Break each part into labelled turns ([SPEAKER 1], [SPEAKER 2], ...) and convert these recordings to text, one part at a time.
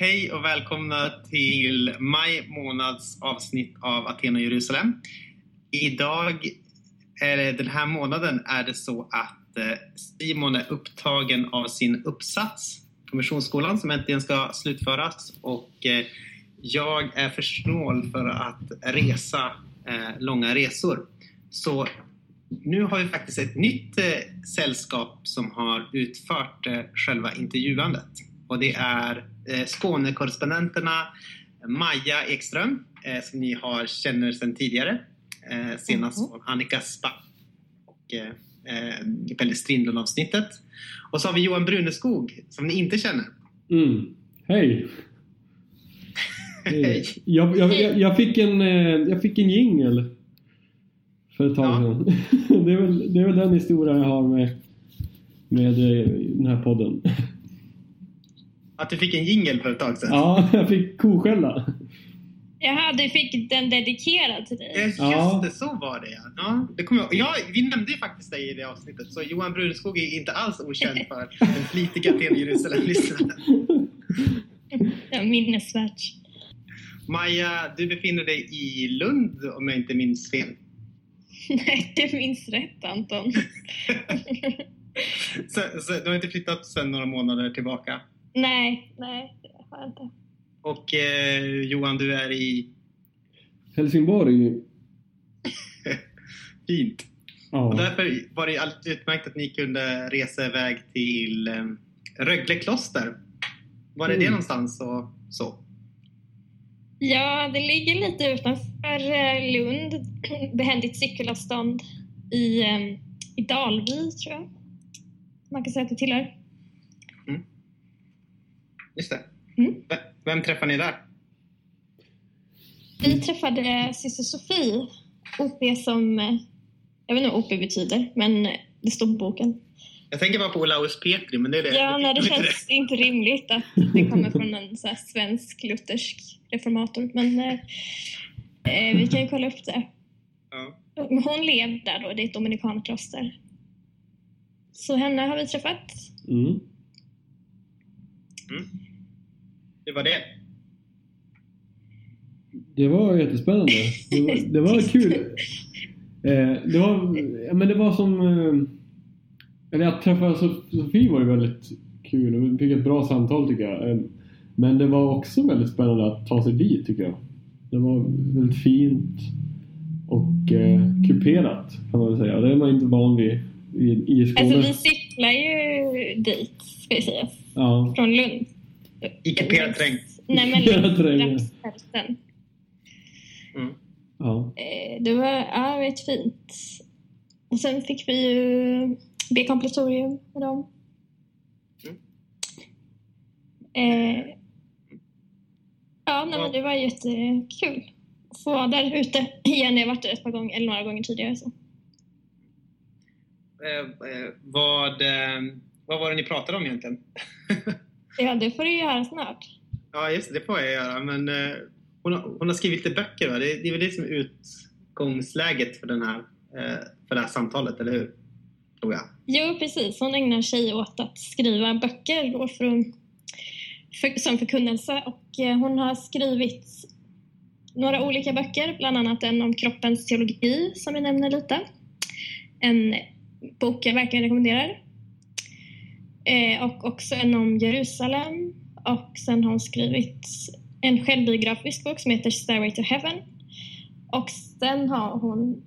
[SPEAKER 1] Hej och välkomna till maj månads avsnitt av Aten och Jerusalem. Idag, eller den här månaden, är det så att eh, Simon är upptagen av sin uppsats på Missionsskolan som äntligen ska slutföras och eh, jag är för snål för att resa eh, långa resor. Så nu har vi faktiskt ett nytt sällskap som har utfört själva intervjuandet och det är Skånekorrespondenterna Maja Ekström eh, som ni har känner sedan tidigare. Eh, senast mm. från Annika Spa och eh, Pelle Strindlund-avsnittet. Och så har vi Johan Bruneskog som ni inte känner.
[SPEAKER 2] Mm. Hej! Hej. Jag, jag, jag, fick en, jag fick en jingel för ett tag ja. sedan. Det är, väl, det är väl den historia jag har med, med den här podden.
[SPEAKER 1] Att du fick en jingel för ett tag sedan?
[SPEAKER 2] Ja, jag fick koskälla.
[SPEAKER 3] Jaha, du fick den dedikerad till dig?
[SPEAKER 1] Just ja. det, så var det ja. ja det kommer jag, ja vi nämnde ju faktiskt dig i det avsnittet, så Johan Brunskog är inte alls okänd för den flitiga TV Jerusalem-lyssnaren.
[SPEAKER 3] minnesvärt.
[SPEAKER 1] Maja, du befinner dig i Lund om jag inte minns fel.
[SPEAKER 3] Nej, det minns rätt Anton.
[SPEAKER 1] så, så du har inte flyttat sedan några månader tillbaka?
[SPEAKER 3] Nej, nej, det har jag inte.
[SPEAKER 1] Och eh, Johan, du är i?
[SPEAKER 2] Helsingborg.
[SPEAKER 1] Fint. Ja. Och därför var det alldeles utmärkt att ni kunde resa iväg till eh, Rögle kloster. Var är mm. det någonstans och så?
[SPEAKER 3] Ja, det ligger lite utanför eh, Lund, behändigt cykelavstånd i, eh, i Dalby, tror jag man kan säga att det tillhör.
[SPEAKER 1] Just det. Mm. Vem träffade ni där?
[SPEAKER 3] Vi träffade syster Sofie, OP som, eh, jag vet inte vad OP betyder, men det står på boken.
[SPEAKER 1] Jag tänker bara på Olaus Petri, men det är det.
[SPEAKER 3] Ja, nej, det känns det. inte rimligt att det kommer från en så svensk luthersk reformator, men eh, eh, vi kan ju kolla upp det. Ja. Hon levde där då, det är ett dominikankloster. Så henne har vi träffat. Mm.
[SPEAKER 1] Mm. Hur var det?
[SPEAKER 2] Det var jättespännande. Det var, det var kul. Eh, det var, ja, men det var som... Eh, eller att träffa alltså, Sofie var ju väldigt kul och vi fick ett bra samtal tycker jag. Eh, men det var också väldigt spännande att ta sig dit tycker jag. Det var väldigt fint och eh, kuperat kan man väl säga. Det är man inte van vid i, i Skåne.
[SPEAKER 3] Alltså vi cyklar ju dit, ska vi säga. Ja. Från Lund.
[SPEAKER 1] I kuperad terräng?
[SPEAKER 3] Nej, men Rapshälften. Mm. Ja. Eh, det var ja, rätt fint. Och sen fick vi ju be kompletorium med dem. Mm. Eh, ja, nej, men det var jättekul att få vara där ute igen. Jag har varit där ett par gånger, eller några gånger tidigare. Så.
[SPEAKER 1] Eh, eh, vad, eh, vad var det ni pratade om egentligen?
[SPEAKER 3] ja, det får du göra snart.
[SPEAKER 1] Ja, just det, det får jag göra. Men hon, har, hon har skrivit lite böcker, va? Det, det är väl det som är utgångsläget för, den här, för det här samtalet, eller hur? Tror jag.
[SPEAKER 3] Jo, precis. Hon ägnar sig åt att skriva böcker då för, för, som förkunnelse och hon har skrivit några olika böcker, bland annat en om kroppens teologi som vi nämner lite. En bok jag verkligen rekommenderar. Eh, och också en om Jerusalem och sen har hon skrivit en självbiografisk bok som heter Stairway to Heaven. Och sen har hon,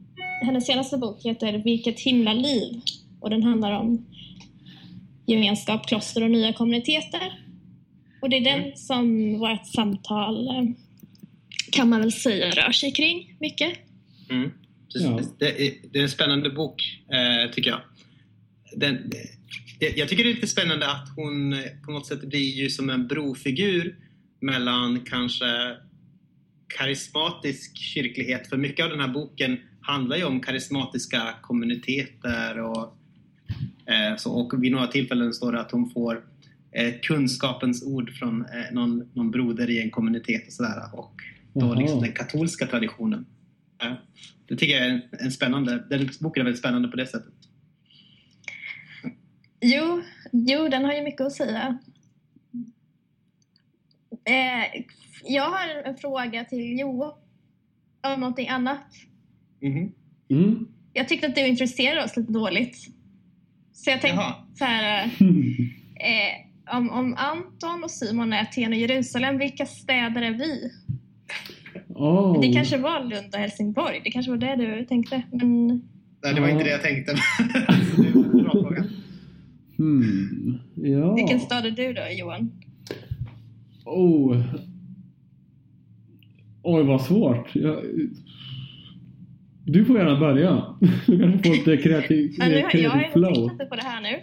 [SPEAKER 3] hennes senaste bok heter Vilket himla liv och den handlar om gemenskap, kloster och nya kommuniteter. Och det är den mm. som vårt samtal eh, kan man väl säga rör sig kring mycket.
[SPEAKER 1] Mm. Ja. Det, är, det, är, en spännande bok, eh, tycker jag. Den, det, jag tycker det är lite spännande att hon på något sätt blir ju som en brofigur mellan kanske karismatisk kyrklighet, för mycket av den här boken handlar ju om karismatiska kommuniteter och eh, så, och vid några tillfällen står det att hon får eh, kunskapens ord från eh, någon, någon broder i en kommunitet och sådär och då liksom den katolska traditionen. Det tycker jag är en, spännande, den boken är väldigt spännande på det sättet.
[SPEAKER 3] Jo, jo, den har ju mycket att säga. Eh, jag har en fråga till Johan om någonting annat.
[SPEAKER 1] Mhm.
[SPEAKER 2] Mm.
[SPEAKER 3] Jag tyckte att du introducerade oss lite dåligt. Så jag tänkte
[SPEAKER 1] Jaha.
[SPEAKER 3] så här, eh, om, om Anton och Simon är Aten och Jerusalem, vilka städer är vi?
[SPEAKER 2] Oh.
[SPEAKER 3] Det kanske var Lund och Helsingborg, det kanske var det du tänkte. Men
[SPEAKER 1] Nej, det var inte det jag tänkte. det är en bra fråga.
[SPEAKER 2] Hmm. Ja.
[SPEAKER 3] vilken stad är du då Johan?
[SPEAKER 2] Oh. Oj, vad svårt. Jag... Du får gärna börja. Du kanske får lite kreativ,
[SPEAKER 3] Ja, nu, har- jag har ju
[SPEAKER 2] flow.
[SPEAKER 3] tänkt lite på det här nu.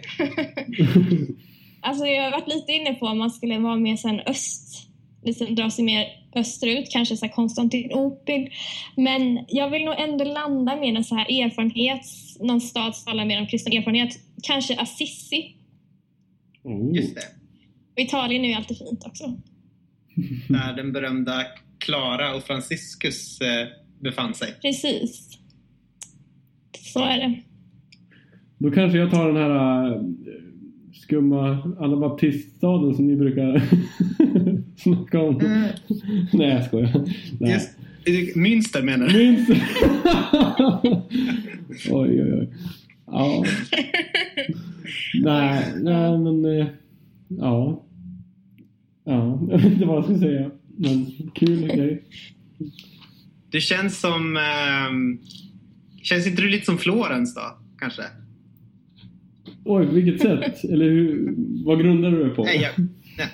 [SPEAKER 3] alltså jag har varit lite inne på om man skulle vara mer sen öst, liksom dra sig mer österut, kanske så här Konstantinopel. Men jag vill nog ändå landa med en så här erfarenhet, någon stad som talar mer om kristen erfarenhet. Kanske Assisi.
[SPEAKER 2] oh.
[SPEAKER 1] Just det.
[SPEAKER 3] Och Italien är ju alltid fint också.
[SPEAKER 1] Där den berömda Clara och Franciscus eh, befann sig.
[SPEAKER 3] Precis. Så är det.
[SPEAKER 2] Då kanske jag tar den här äh, skumma anabaptiststaden som ni brukar snacka om. Nej, jag skojar. Nej.
[SPEAKER 1] Just, eh, Münster menar du?
[SPEAKER 2] Minns... oj, oj, oj. Ja. nej, nej, men... eh, Ja. Ja, jag vet inte vad jag ska säga. Men kul grej.
[SPEAKER 1] Det känns som... ehm, känns inte du lite som Florens då? Kanske?
[SPEAKER 2] Oj, vilket sätt? Eller hur, vad grundar du det på?
[SPEAKER 1] Nej, jag, nej.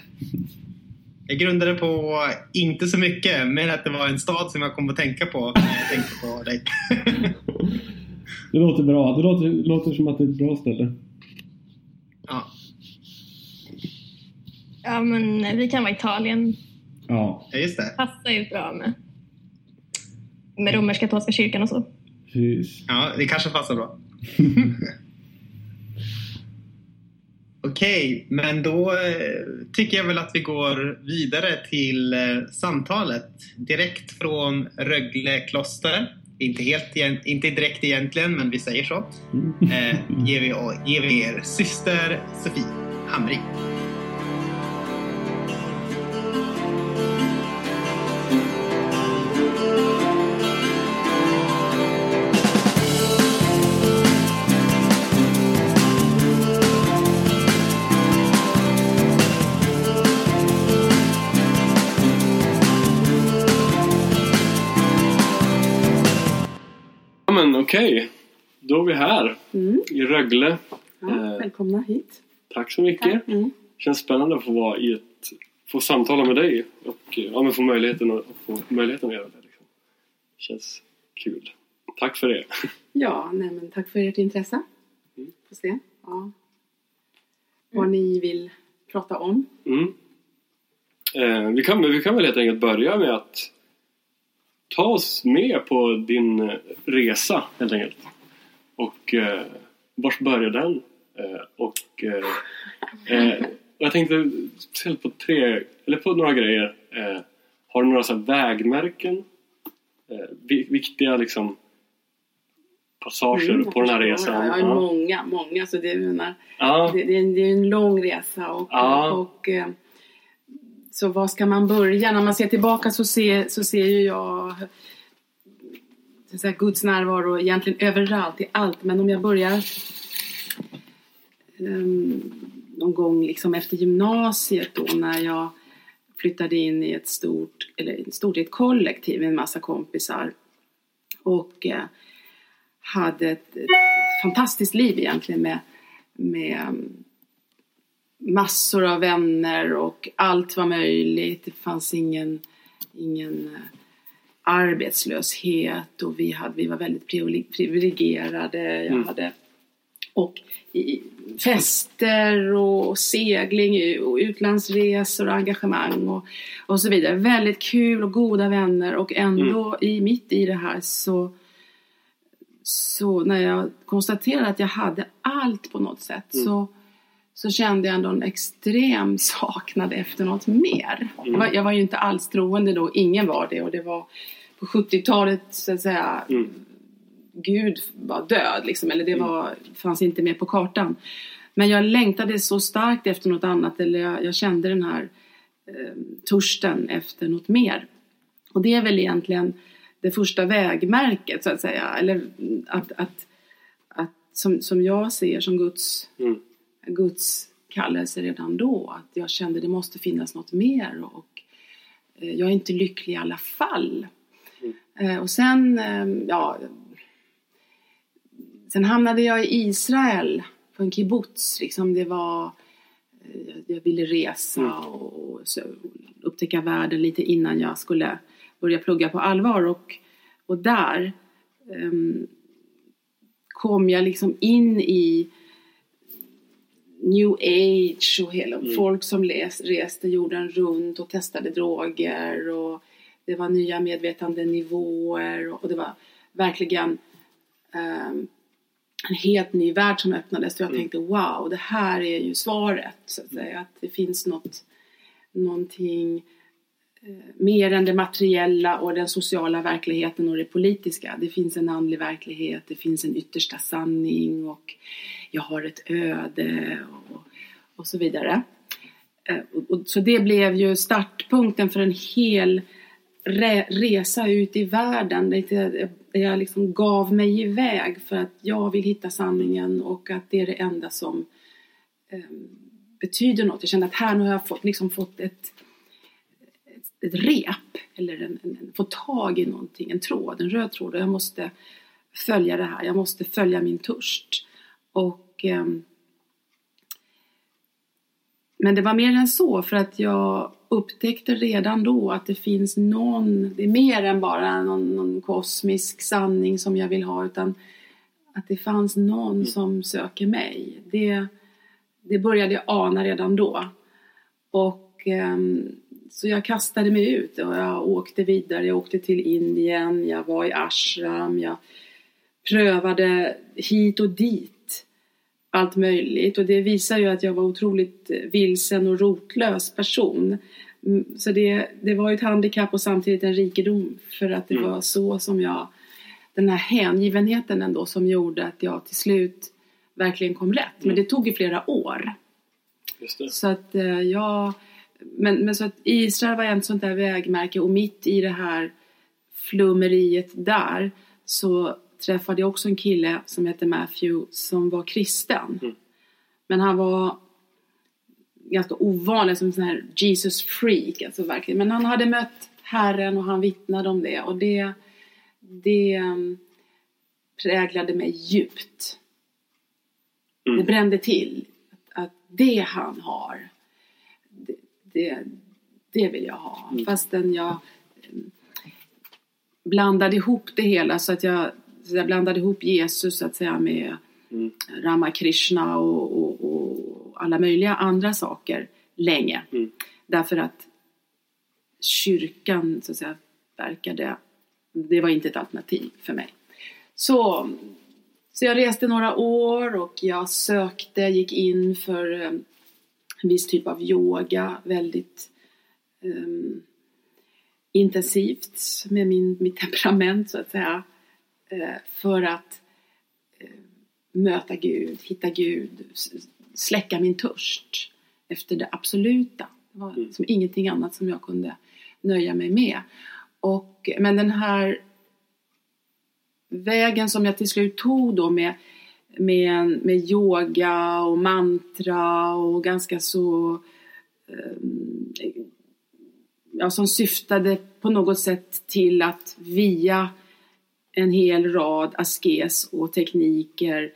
[SPEAKER 1] jag grundade på inte så mycket, men att det var en stad som jag kom att tänka på när jag tänkte på dig.
[SPEAKER 2] Det låter bra. Det låter, låter som att det är ett bra ställe.
[SPEAKER 1] ja.
[SPEAKER 3] Ja men vi kan vara Italien.
[SPEAKER 2] Ja,
[SPEAKER 1] ja, just det.
[SPEAKER 3] Passar ju bra med, med romersk-katolska kyrkan och så.
[SPEAKER 2] precis.
[SPEAKER 1] Ja, det kanske passar bra. Okej, men då eh, tycker jag väl att vi går vidare till eh, samtalet. Direkt från Rögle kloster. Inte, helt, inte direkt egentligen, men vi säger så. Eh, ger, vi, ger vi er syster Sofie Hamring.
[SPEAKER 2] Okej. Då är vi här
[SPEAKER 4] Mm.
[SPEAKER 2] i Rögle.
[SPEAKER 4] Ja,
[SPEAKER 2] Eh.
[SPEAKER 4] välkomna hit.
[SPEAKER 2] Tack så mycket.
[SPEAKER 4] Mm.
[SPEAKER 2] Känns spännande att få vara i ett få samtala med dig och ja, men få möjligheten att få möjligheten att göra det. Liksom. Känns kul. Tack för det.
[SPEAKER 4] Ja, nej, men tack för ert intresse.
[SPEAKER 2] Mm.
[SPEAKER 4] Får se. Ja. Vad ni vill prata om.
[SPEAKER 2] Mm. Eh, vi, kan, vi kan väl helt enkelt börja med att ta oss med på din eh, resa helt enkelt. Och eh, vars började den? Eh, och eh, eh, jag tänkte speciellt på tre, eller på några grejer. Eh, har du några så vägmärken? Vi, viktiga liksom passager
[SPEAKER 4] Mm,
[SPEAKER 2] på den här resan?
[SPEAKER 4] Ja, jag har många, många. Så det, jag menar,
[SPEAKER 2] Ja.
[SPEAKER 4] det, det, är en, det är en lång resa. Och,
[SPEAKER 2] Ja.
[SPEAKER 4] och, eh, så var ska man börja? När man ser tillbaka så ser, så ser ju jag så att säga, Guds närvaro egentligen överallt, i allt. Men om jag börjar um, någon gång liksom efter gymnasiet då när jag flyttade in i ett stort, eller stort i ett kollektiv med en massa kompisar. Och eh, hade ett, ett fantastiskt liv egentligen med, med ehm, massor av vänner och allt var möjligt. Det fanns ingen, ingen eh, arbetslöshet och vi, hade, vi var väldigt privile- privilegierade. Jag
[SPEAKER 2] Mm.
[SPEAKER 4] hade och fester och segling och utlandsresor och engagemang och, och så vidare. Väldigt kul och goda vänner och ändå i, mitt i det här så så när jag konstaterade att jag hade allt på något sätt
[SPEAKER 2] Mm.
[SPEAKER 4] så, så kände jag ändå en extrem saknad efter något mer. Jag, var, jag var ju inte alls troende då, ingen var det och det var på 70-talet så att säga
[SPEAKER 2] Mm.
[SPEAKER 4] Gud var död liksom, eller det
[SPEAKER 2] Mm.
[SPEAKER 4] var, fanns inte med på kartan. Men jag längtade så starkt efter något annat, eller jag, jag kände den här eh, törsten efter något mer. Och det är väl egentligen det första vägmärket så att säga. Eller att, att, att som, som jag ser som Guds,
[SPEAKER 5] Mm.
[SPEAKER 4] Guds kallelse redan då. Att jag kände det måste finnas något mer. Och, eh, jag är inte lycklig i alla fall. Eh, och sen, eh, ja. Sen hamnade jag i Israel på en kibbutz. Liksom det var, jag ville resa och, och upptäcka världen lite innan jag skulle börja plugga på allvar. Och, och där ehm, kom jag liksom in i new age och hela, folk som les, reste jorden runt och testade droger och det var nya medvetandenivåer och, och det var verkligen ehm, en helt ny värld som öppnades. Och jag tänkte wow, det här är ju svaret så att säga, att det finns något någonting eh, mer än det materiella och den sociala verkligheten och det politiska. Det finns en andlig verklighet, det finns en yttersta sanning och jag har ett öde och, och så vidare. Eh, Och, och, så det blev ju startpunkten för en hel re, resa ut i världen där jag liksom gav mig iväg för att jag vill hitta sanningen och att det är det enda som eh, betyder något. Jag kände att här nu har jag fått, liksom fått ett, ett, rep eller en, en, en, fått tag i någonting, en tråd, en röd tråd och jag måste följa det här, jag måste följa min törst. Och, ehm, men det var mer än så för att jag upptäckte redan då att det finns någon, det är mer än bara någon, någon kosmisk sanning som jag vill ha utan att det fanns någon som söker mig. Det, det började jag ana redan då. Och ehm, så jag kastade mig ut och jag åkte vidare. Jag åkte till Indien, jag var i ashram, jag prövade hit och dit allt möjligt och det visar ju att jag var otroligt vilsen och rotlös person. Mm, Så det, det var ju ett handikapp och samtidigt en rikedom för att det
[SPEAKER 5] Mm.
[SPEAKER 4] var så som jag, den här hängivenheten ändå som gjorde att jag till slut verkligen kom rätt. Men det tog ju flera år. Så att eh, jag, men, men så att Israel var en sånt där vägmärke och mitt i det här flummeriet där så träffade jag också en kille som hette Matthew som var kristen.
[SPEAKER 5] Mm.
[SPEAKER 4] Men han var ganska ovanlig som sån här Jesus freak, alltså verkligen. Men han hade mött Herren och han vittnade om det och det, det um, präglade mig djupt.
[SPEAKER 5] Mm.
[SPEAKER 4] Det brände till. Att, att det han har, det, det, det vill jag ha.
[SPEAKER 5] Mm.
[SPEAKER 4] Fastän jag mm, blandade ihop det hela så att jag, så jag blandade ihop Jesus så att säga med
[SPEAKER 5] Mm.
[SPEAKER 4] Ramakrishna och, och, och alla möjliga andra saker länge.
[SPEAKER 5] Mm.
[SPEAKER 4] Därför att kyrkan så att säga verkade, det var inte ett alternativ för mig. Så, så jag reste några år och jag sökte, gick in för eh, en viss typ av yoga, väldigt ehm, intensivt med min, mitt temperament så att säga. Eh, för att eh, möta Gud, hitta Gud, släcka min törst efter det absoluta. Det var liksom ingenting annat som jag kunde nöja mig med. Och, men den här vägen som jag till slut tog då med, med, med yoga och mantra och ganska så ehm, ja, som syftade på något sätt till att via en hel rad askes och tekniker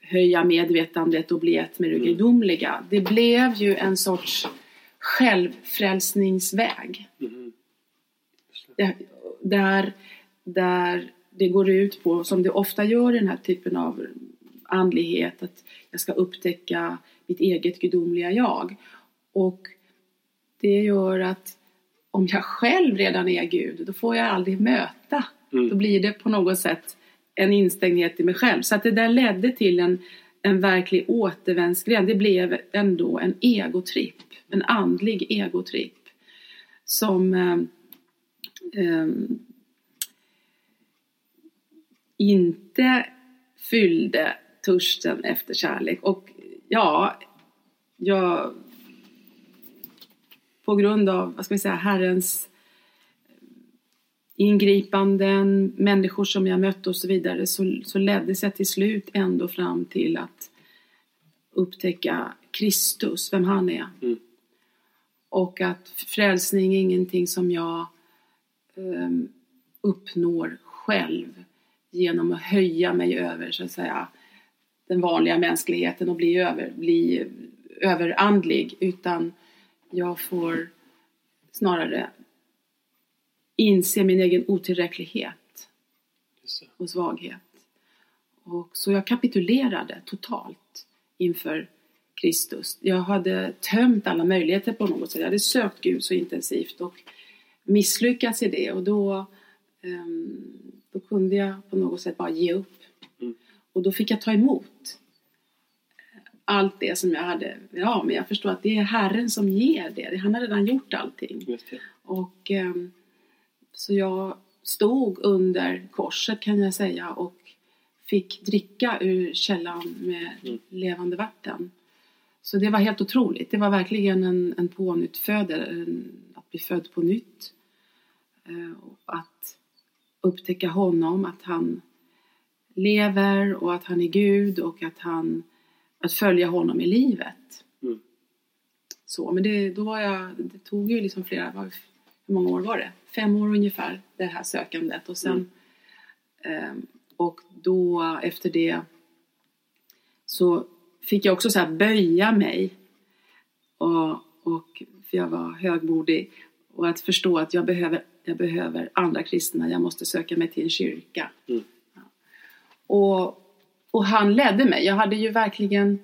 [SPEAKER 4] höja medvetandet och bli ett med det gudomliga. Det blev ju en sorts självfrälsningsväg. Det- Där, där det går ut på, som det ofta gör i den här typen av andlighet, att jag ska upptäcka mitt eget gudomliga jag. Och det gör att om jag själv redan är Gud, då får jag aldrig möta.
[SPEAKER 5] Mm.
[SPEAKER 4] Då blir det på något sätt en instängdhet i mig själv. Så att det där ledde till en, en verklig återvändsgränd. Det blev ändå en egotripp, en andlig egotripp. Som eh, eh, inte fyllde törsten efter kärlek. Och ja, jag... på grund av, vad ska vi säga, Herrens ingripanden, människor som jag mött och så vidare så, så ledde sig till slut ändå fram till att upptäcka Kristus, vem han är.
[SPEAKER 5] Mm.
[SPEAKER 4] Och att frälsning är ingenting som jag um, uppnår själv genom att höja mig över så att säga den vanliga mänskligheten och bli, över, bli överandlig utan jag får snarare inse min egen otillräcklighet och svaghet. Och så jag kapitulerade totalt inför Kristus. Jag hade tömt alla möjligheter på något sätt. Jag hade sökt Gud så intensivt och misslyckats i det och då, um, då kunde jag på något sätt bara ge upp.
[SPEAKER 5] Mm.
[SPEAKER 4] Och då fick jag ta emot allt det som jag hade. Ja, men jag förstår att det är Herren som ger det. Han har redan gjort allting. Och um, så jag stod under korset kan jag säga och fick dricka ur källan med
[SPEAKER 5] Mm.
[SPEAKER 4] levande vatten. Så det var helt otroligt. Det var verkligen en, en pånyttfödelse, att bli född på nytt. Eh, att upptäcka honom, att han lever och att han är Gud och att han att följa honom i livet.
[SPEAKER 5] Mm.
[SPEAKER 4] Så, men det, då var jag, det tog ju liksom flera, vad- hur många år var det? Fem år ungefär, det här sökandet. Och sen, ehm, och då efter det så fick jag också så här böja mig. Och, och för jag var högmodig. Och att förstå att jag behöver, jag behöver andra kristna, jag måste söka mig till en kyrka.
[SPEAKER 5] Mm.
[SPEAKER 4] Ja. Och, och han ledde mig. Jag hade ju verkligen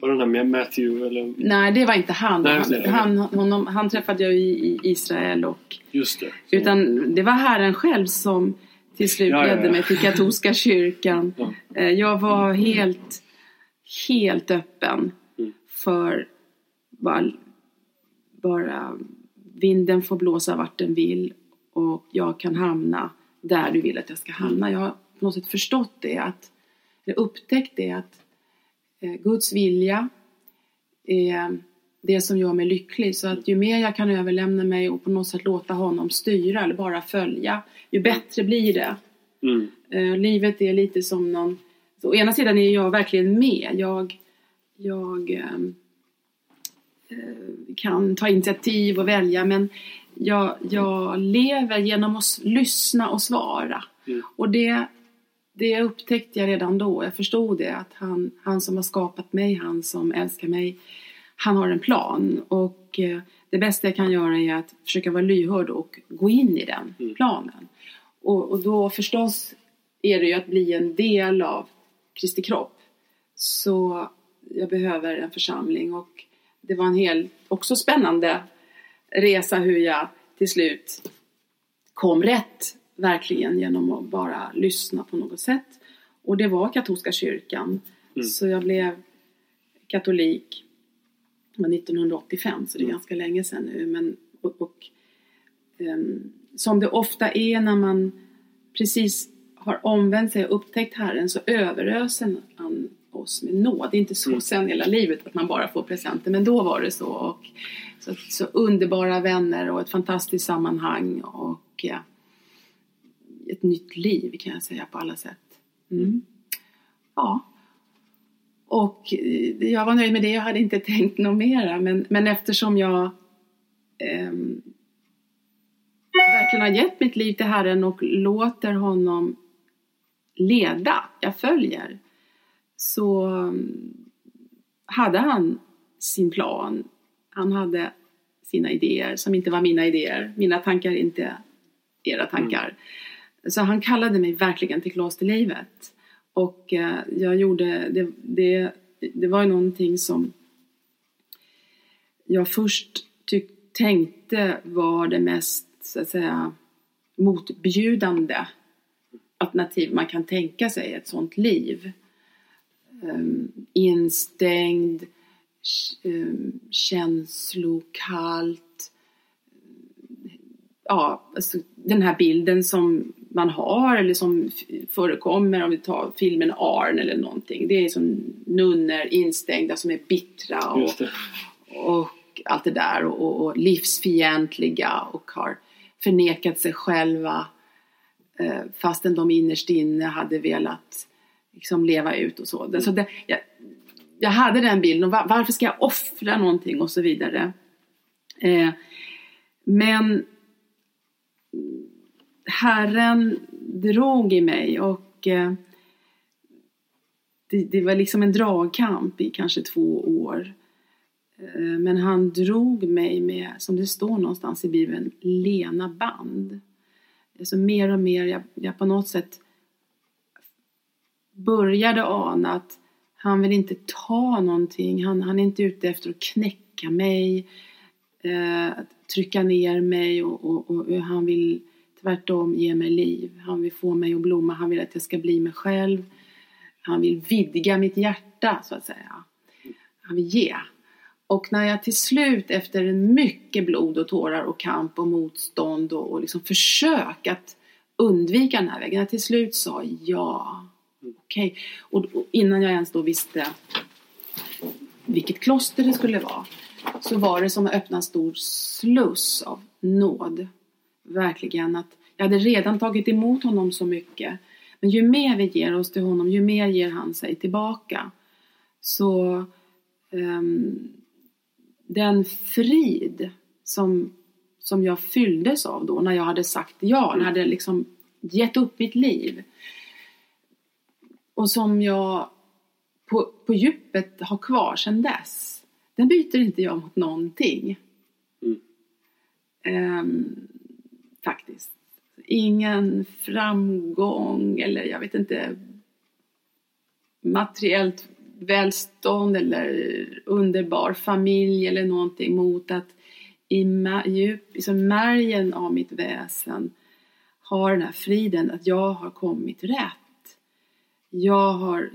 [SPEAKER 5] Var det den med Matthew eller?
[SPEAKER 4] Nej, det var inte han.
[SPEAKER 5] Nej,
[SPEAKER 4] han,
[SPEAKER 5] okej.
[SPEAKER 4] han, honom, han träffade jag i, i Israel och
[SPEAKER 5] Just det.
[SPEAKER 4] Utan det var Herren själv som till slut
[SPEAKER 5] Ja, ja,
[SPEAKER 4] ledde
[SPEAKER 5] ja.
[SPEAKER 4] mig till katolska kyrkan.
[SPEAKER 5] Ja.
[SPEAKER 4] Eh, Jag var helt, helt öppen
[SPEAKER 5] Mm.
[SPEAKER 4] för bara, bara vinden får blåsa vart den vill och jag kan hamna där du vill att jag ska hamna. Jag har på något sätt förstått det, att, eller upptäckt det att Guds vilja är det som gör mig lycklig. Så att ju mer jag kan överlämna mig och på något sätt låta honom styra eller bara följa, ju bättre blir det.
[SPEAKER 5] Mm.
[SPEAKER 4] Eh, livet är lite som någon... Så å ena sidan är jag verkligen med. Jag, jag eh, kan ta initiativ och välja men jag, jag lever genom att lyssna och svara.
[SPEAKER 5] Mm.
[SPEAKER 4] Och det, det upptäckte jag redan då. Jag förstod det att han, han som har skapat mig, han som älskar mig, han har en plan. Och eh, det bästa jag kan göra är att försöka vara lyhörd och gå in i den
[SPEAKER 5] Mm.
[SPEAKER 4] planen. Och, och då förstås är det ju att bli en del av Kristi kropp. Så jag behöver en församling och det var en hel, också spännande resa hur jag till slut kom rätt verkligen genom att bara lyssna på något sätt. Och det var katolska kyrkan.
[SPEAKER 5] Mm.
[SPEAKER 4] Så jag blev katolik det var 1985 så det är
[SPEAKER 5] Mm.
[SPEAKER 4] ganska länge sedan nu. Men, och, och, ehm, som det ofta är när man precis har omvänt sig och upptäckt Herren så överöser han oss med nåd. Det är inte så
[SPEAKER 5] Mm.
[SPEAKER 4] sen hela livet att man bara får presenter men då var det så. Och, så, så underbara vänner och ett fantastiskt sammanhang och ja, ett nytt liv kan jag säga på alla sätt. Mm. Ja. Och eh, jag var nöjd med det, jag hade inte tänkt något mera men, men eftersom jag eh, verkligen har gett mitt liv till Herren och låter honom leda, jag följer, så ehm, hade han sin plan. Han hade sina idéer som inte var mina idéer. Mina tankar inte era tankar. Mm. Så han kallade mig verkligen till klosterlivet. Och eh, jag gjorde, det, det, det var ju någonting som jag först tyck, tänkte var det mest, så att säga, motbjudande alternativ man kan tänka sig ett sånt liv. Um, instängd, um, ehm, känslokallt. Ja, alltså den här bilden som man har eller som förekommer om vi tar filmen Arn eller någonting. Det är som nunnor instängda som är bittra och, och allt det där och, och, livsfientliga och har förnekat sig själva eh, fastän de innerst inne hade velat liksom leva ut och så. så det, jag, jag hade den bilden var, varför ska jag offra någonting och så vidare. Eh, men Herren drog i mig och eh, det, det, var liksom en dragkamp i kanske två år. Eh, men han drog mig med, som det står någonstans i Bibeln, lena band. Alltså mer och mer, jag, jag på något sätt började ana att han vill inte ta någonting, han, han är inte ute efter att knäcka mig, eh, trycka ner mig och, och, och, han vill tvärtom ge mig liv. Han vill få mig att blomma, han vill att jag ska bli mig själv. Han vill vidga mitt hjärta så att säga. Han vill ge. Och när jag till slut efter mycket blod och tårar och kamp och motstånd och, och liksom försök att undvika den här vägen, jag till slut sa ja. Okej. Okay. Och, och innan jag ens då visste vilket kloster det skulle vara så var det som att öppna en stor sluss av nåd. Verkligen att jag hade redan tagit emot honom så mycket. Men ju mer vi ger oss till honom, ju mer ger han sig tillbaka. Så um, den frid som, som jag fylldes av då när jag hade sagt ja, när jag hade liksom gett upp mitt liv. Och som jag på, på djupet har kvar sedan dess. Den byter inte jag mot någonting. Mm. Um, faktiskt. Ingen framgång eller jag vet inte materiellt välstånd eller underbar familj eller någonting mot att i djup, liksom märgen av mitt väsen har den här friden att jag har kommit rätt. Jag har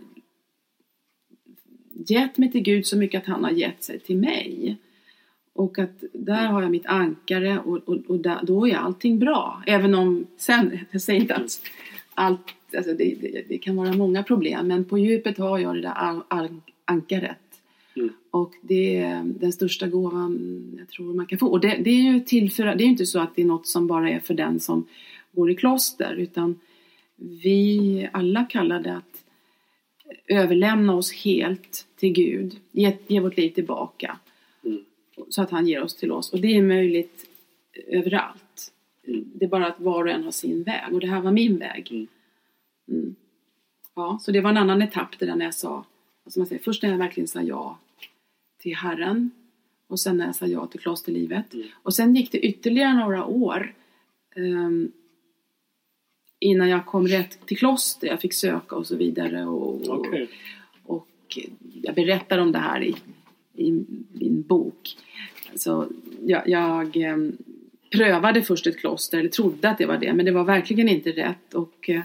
[SPEAKER 4] gett mig till Gud så mycket att han har gett sig till mig. Och att där har jag mitt ankare och, och, och där, då är allting bra. Även om sen, jag säger inte att allt, alltså det, det, det kan vara många problem men på djupet har jag det där ankaret. Mm. Och det är den största gåvan jag tror man kan få. Och det, det är ju till för, det är inte så att det är något som bara är för den som går i kloster utan vi alla kallar det att överlämna oss helt till Gud, ge, ge vårt liv tillbaka. Så att han ger oss till oss. Och det är möjligt överallt. Det är bara att var och en har sin väg. Och det här var min väg. Mm. mm. Ja, så det var en annan etapp det där när jag sa, alltså man säger, först när jag verkligen sa ja till Herren och sen när jag sa ja till klosterlivet. Mm. Och sen gick det ytterligare några år um, innan jag kom rätt till kloster. Jag fick söka och så vidare. Och, okay. och jag berättar om det här i, i min bok. Så jag, jag um, prövade först ett kloster, eller trodde att det var det, men det var verkligen inte rätt. Och uh,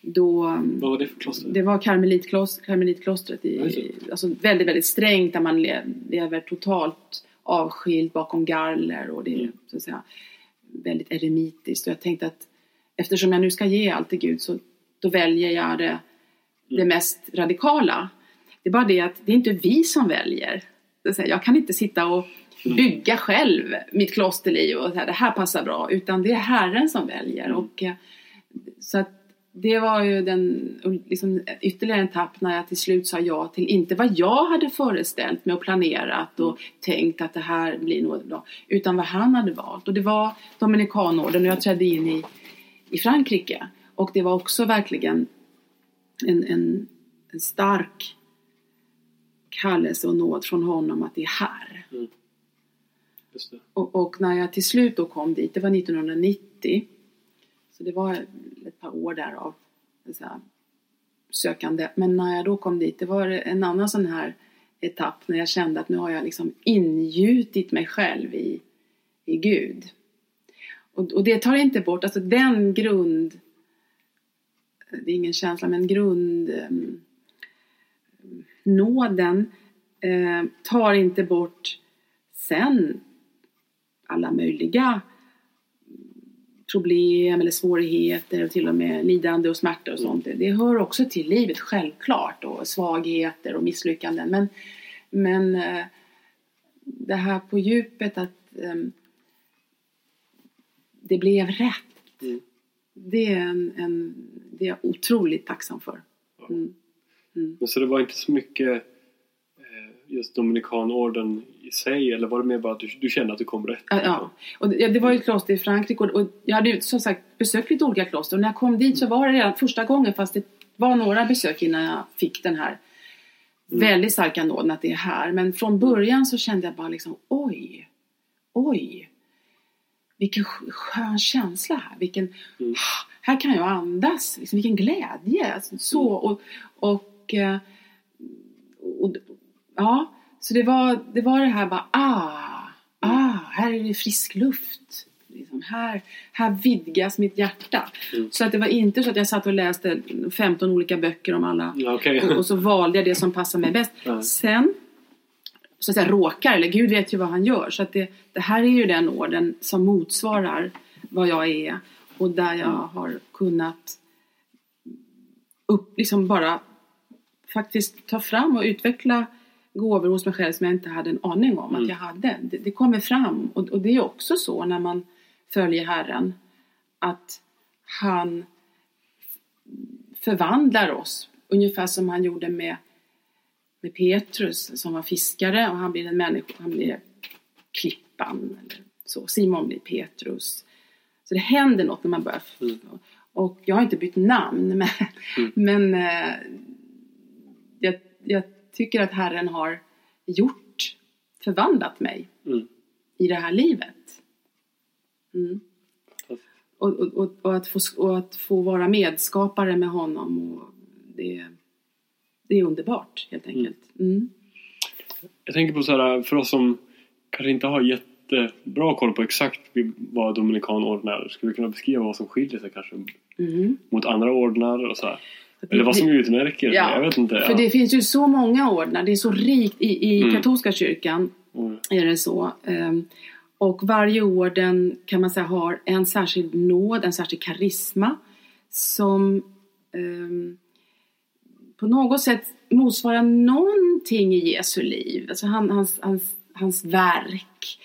[SPEAKER 4] då,
[SPEAKER 5] Vad var det för kloster?
[SPEAKER 4] Det var karmelitklostret. I, alltså väldigt, väldigt strängt där man lever totalt avskild bakom galler och det är mm. så att säga, väldigt eremitiskt. Och jag tänkte att eftersom jag nu ska ge allt till Gud så då väljer jag det, det mm. mest radikala. Det är bara det att det är inte vi som väljer. Jag kan inte sitta och. Bygga själv mitt klosterliv och säga det här passar bra utan det är Herren som väljer. Mm. Och, eh, så att det var ju den, liksom, ytterligare en etapp när jag till slut sa ja till inte vad jag hade föreställt mig och planerat och tänkt att det här blir något bra. Utan vad han hade valt. Och det var Dominikanorden och jag trädde in i, i Frankrike. Och det var också verkligen en, en, en stark kallelse och nåd från honom att det är här. Mm. Och, och, när jag till slut då kom dit, det var 1990 så det var ett par år där av så här, sökande. Men när jag då kom dit, det var en annan sån här etapp när jag kände att nu har jag liksom ingjutit mig själv i, i Gud. Och, och det tar inte bort, alltså den grund, det är ingen känsla, men grund um, nåden eh, tar inte bort sen alla möjliga problem eller svårigheter och till och med lidande och smärta och sånt. Det hör också till livet självklart och svagheter och misslyckanden. Men, men eh, det här på djupet att ehm, det blev rätt.
[SPEAKER 5] Mm.
[SPEAKER 4] Det är, en, en, det är jag otroligt tacksam för. Mm.
[SPEAKER 5] Men så det var inte så mycket just Dominikanorden i sig eller var det mer bara att du, du kände att du kom rätt?
[SPEAKER 4] Ja, ja. Och det, det var ju ett kloster i Frankrike och, och jag hade ju som sagt besökt lite olika kloster och när jag kom dit så var det redan första gången fast det var några besök innan jag fick den här väldigt starka nåden att det är här. Men från början så kände jag bara liksom oj, oj. Vilken sk- skön känsla här. Vilken,
[SPEAKER 5] Mm.
[SPEAKER 4] Här kan jag andas. Liksom, vilken glädje. Alltså, Så, och, och, eh, och, ja, så det var, det var det här bara ah, ah, här är det frisk luft. Liksom, här, här vidgas mitt hjärta.
[SPEAKER 5] Mm.
[SPEAKER 4] Så att det var inte så att jag satt och läste 15 olika böcker om alla
[SPEAKER 5] Ja, okej.
[SPEAKER 4] och, och så valde jag det som passade mig bäst.
[SPEAKER 5] Ja.
[SPEAKER 4] Sen så att säga råkar, eller Gud vet ju vad han gör. Så att det, det här är ju den orden som motsvarar vad jag är och där jag har kunnat upp, liksom bara faktiskt ta fram och utveckla gåvor hos mig själv som jag inte hade en aning om
[SPEAKER 5] Mm.
[SPEAKER 4] att jag hade. Det, det kommer fram och, och det är också så när man följer Herren att han förvandlar oss ungefär som han gjorde med, med Petrus som var fiskare och han blir en människa, han blir klippan eller så. Simon blir Petrus. Så det händer något när man börjar
[SPEAKER 5] Mm.
[SPEAKER 4] och jag har inte bytt namn men,
[SPEAKER 5] Mm.
[SPEAKER 4] men eh, jag, jag tycker att Herren har gjort, förvandlat mig
[SPEAKER 5] Mm.
[SPEAKER 4] i det här livet. Mm. Och, och, och, att få, och att få vara medskapare med honom. Och det, det är underbart helt enkelt. Mm.
[SPEAKER 5] Jag tänker på så här, för oss som kanske inte har jättebra koll på exakt vad Dominikanorden är. Skulle du kunna beskriva vad som skiljer sig kanske
[SPEAKER 4] Mm.
[SPEAKER 5] mot andra ordnar och så här? Eller vad som utmärker?
[SPEAKER 4] Ja,
[SPEAKER 5] Jag vet inte.
[SPEAKER 4] För det finns ju så många ordnar. Det är så rikt i, i
[SPEAKER 5] Mm.
[SPEAKER 4] katolska kyrkan.
[SPEAKER 5] Mm.
[SPEAKER 4] är det så. Ehm, Och varje orden kan man säga har en särskild nåd, en särskild karisma som ehm, på något sätt motsvarar någonting i Jesu liv. Alltså han, hans, hans, hans verk.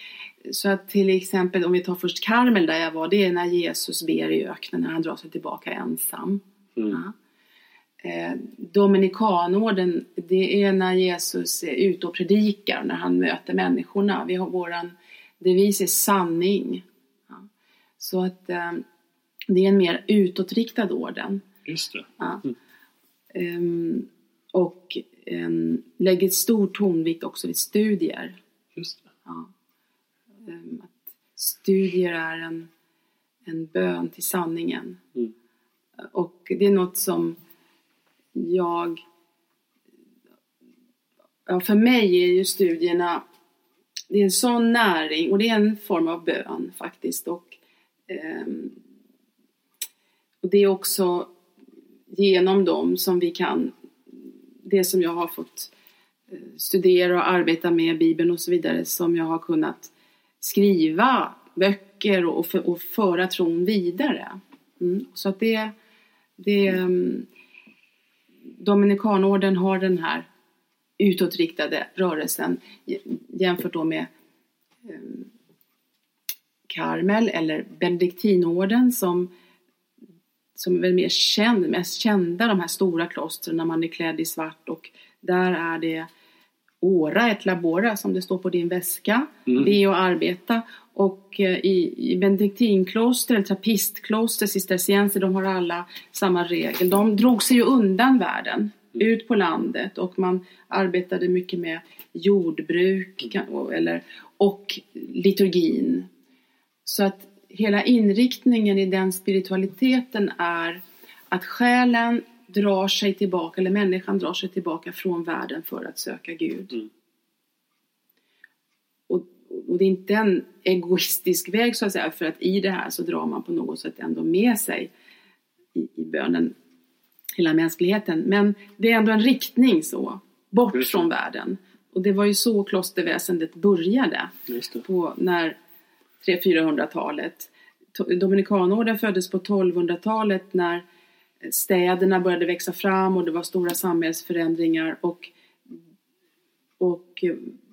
[SPEAKER 4] Så att till exempel om vi tar först Karmel där jag var, det är när Jesus ber i öknen när han drar sig tillbaka ensam.
[SPEAKER 5] Mm.
[SPEAKER 4] Ja. Eh, Dominikanorden, det är när Jesus är ute och predikar, när han möter människorna. Vi har våran devis är sanning. Ja. Så att eh, det är en mer utåtriktad orden.
[SPEAKER 5] Just det.
[SPEAKER 4] Ja.
[SPEAKER 5] Mm.
[SPEAKER 4] Ehm, och ehm, lägger stor tonvikt också vid studier.
[SPEAKER 5] Just det.
[SPEAKER 4] Ja. Ehm, att studier är en, en bön till sanningen.
[SPEAKER 5] Mm.
[SPEAKER 4] Och det är något som jag... Ja, för mig är ju studierna det är en sån näring och det är en form av bön faktiskt. Och, eh, och det är också genom dem som vi kan, det som jag har fått eh, studera och arbeta med, Bibeln och så vidare, som jag har kunnat skriva böcker och, för, och föra tron vidare. Mm. Så att det, det ehm, Dominikanorden har den här utåtriktade rörelsen jämfört då med eh, Karmel eller Benediktinorden som som är väl mer känd, mest kända, de här stora klostren när man är klädd i svart och där är det Ora et labora som det står på din väska.
[SPEAKER 5] Mm.
[SPEAKER 4] Det är att arbeta. Och eh, i, i benediktinkloster, eller trappistkloster, cistercienser, de har alla samma regel. De drog sig ju undan världen, ut på landet och man arbetade mycket med jordbruk eller, och liturgin. Så att hela inriktningen i den spiritualiteten är att själen drar sig tillbaka, eller människan drar sig tillbaka från världen för att söka Gud.
[SPEAKER 5] Mm.
[SPEAKER 4] Och, och det är inte en egoistisk väg så att säga, för att i det här så drar man på något sätt ändå med sig i, i bönen hela mänskligheten. Men det är ändå en riktning så, bort
[SPEAKER 5] Just det.
[SPEAKER 4] från världen. Och det var ju så klosterväsendet började på när 300-400-talet. To- Dominikanorden föddes på 1200-talet när städerna började växa fram och det var stora samhällsförändringar och och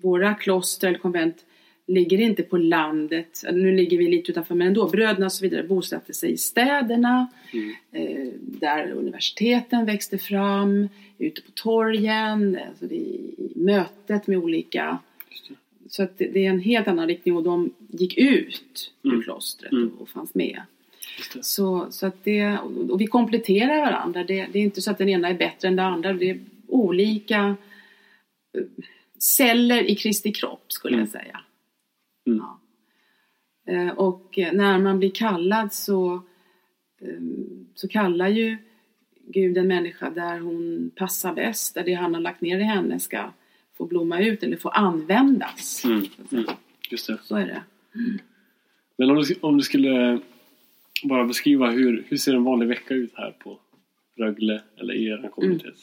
[SPEAKER 4] våra kloster eller konvent ligger inte på landet. Nu ligger vi lite utanför men ändå. Bröderna och så vidare bosatte sig i städerna.
[SPEAKER 5] Mm.
[SPEAKER 4] Eh, där universiteten växte fram. Ute på torgen. Alltså I mötet med olika så att det, det är en helt annan riktning och de gick ut ur
[SPEAKER 5] Mm.
[SPEAKER 4] klostret
[SPEAKER 5] Mm.
[SPEAKER 4] och, och fanns med. Så, så att det, och vi kompletterar varandra. Det, det är inte så att den ena är bättre än den andra. Det är olika eh, celler i Kristi kropp skulle jag säga.
[SPEAKER 5] Mm.
[SPEAKER 4] Ja. Eh, Och när man blir kallad så, eh, så kallar ju Gud en människa där hon passar bäst. Där det han har lagt ner i henne ska få blomma ut eller få användas.
[SPEAKER 5] Mm. Mm. Just det.
[SPEAKER 4] Så är det.
[SPEAKER 5] Men om du, om du skulle bara beskriva hur, hur ser en vanlig vecka ut här på Rögle eller i er kommunitet?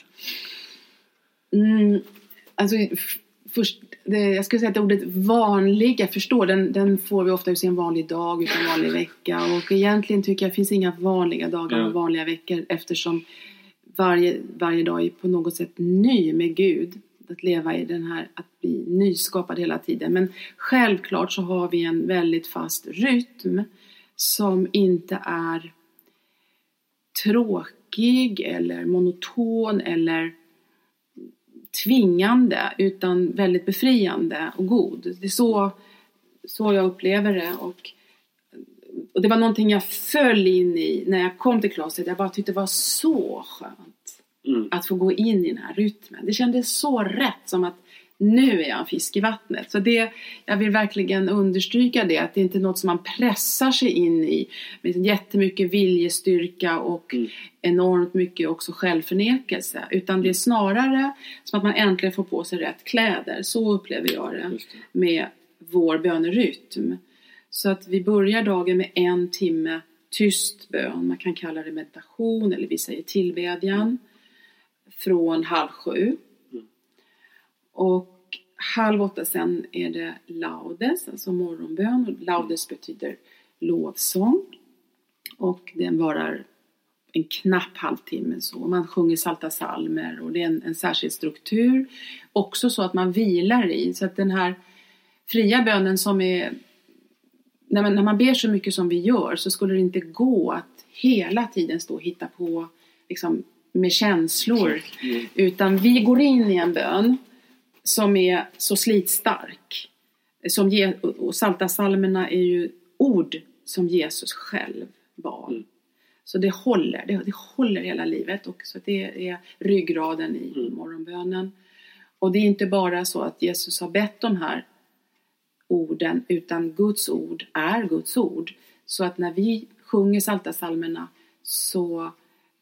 [SPEAKER 4] Mm, alltså, f- först, det, jag skulle säga att ordet vanliga, förstår, den, den får vi ofta ur en vanlig dag, utan en vanlig vecka. Och egentligen tycker jag det finns inga vanliga dagar och vanliga veckor eftersom varje, varje dag är på något sätt ny med Gud. Att leva i den här, att bli nyskapad hela tiden. Men självklart så har vi en väldigt fast rytm som inte är tråkig eller monoton eller tvingande utan väldigt befriande och god. Det är så, så jag upplever det. Och, och det var någonting jag föll in i när jag kom till klostret. Jag bara tyckte det var så skönt
[SPEAKER 5] Mm.
[SPEAKER 4] att få gå in i den här rytmen. Det kändes så rätt som att nu är jag en fisk i vattnet. Så det, jag vill verkligen understryka det, att det inte är något som man pressar sig in i med jättemycket viljestyrka och
[SPEAKER 5] Mm.
[SPEAKER 4] enormt mycket också självförnekelse. Utan det är snarare som att man äntligen får på sig rätt kläder. Så upplever jag det
[SPEAKER 5] det.
[SPEAKER 4] med vår bönerytm. Så att vi börjar dagen med en timme tyst bön. Man kan kalla det meditation eller vi säger tillbedjan. Från halv sju. Och halv åtta sen är det laudes, alltså morgonbön. Laudes betyder lovsång. Och den varar en knapp halvtimme så. Man sjunger salta salmer och det är en, en särskild struktur. Också så att man vilar i. Så att den här fria bönen som är... När man, när man ber så mycket som vi gör så skulle det inte gå att hela tiden stå och hitta på liksom, med känslor.
[SPEAKER 5] Mm.
[SPEAKER 4] Utan vi går in i en bön som är så slitstark. Som ge, och- och salta salmerna är ju ord som Jesus själv.
[SPEAKER 5] Mm.
[SPEAKER 4] Så det håller, det, det håller hela livet och så det är ryggraden i
[SPEAKER 5] Mm.
[SPEAKER 4] morgonbönen. Och det är inte bara så att Jesus har bett de här orden utan Guds ord är Guds ord. Så att när vi sjunger salta salmerna så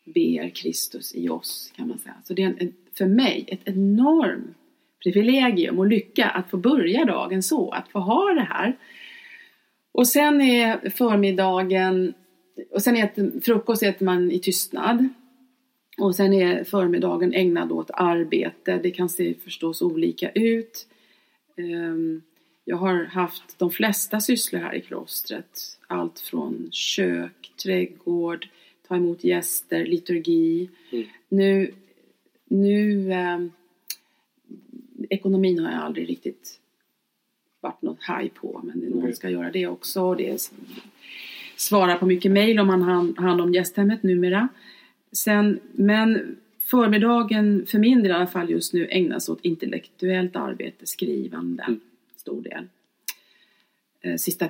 [SPEAKER 4] ber Kristus i oss kan man säga. Så det är en, för mig ett enormt privilegium och lycka att få börja dagen så, att få ha det här. Och sen är förmiddagen, och sen äter, frukost äter man i tystnad. Och sen är förmiddagen ägnad åt arbete. Det kan se förstås olika ut. Ehm, Jag har haft de flesta sysslor här i klostret. Allt från kök, trädgård, ta emot gäster, liturgi.
[SPEAKER 5] Mm.
[SPEAKER 4] Nu, nu ehm, ekonomin har jag aldrig riktigt varit något haj på. Men det någon
[SPEAKER 5] Mm.
[SPEAKER 4] ska göra det också. Det är, svara på mycket mejl om man har hand om gästhemmet numera. Sen, men förmiddagen, för min del i alla fall just nu, ägnas åt intellektuellt arbete, skrivande,
[SPEAKER 5] Mm.
[SPEAKER 4] stor del. Eh, Sista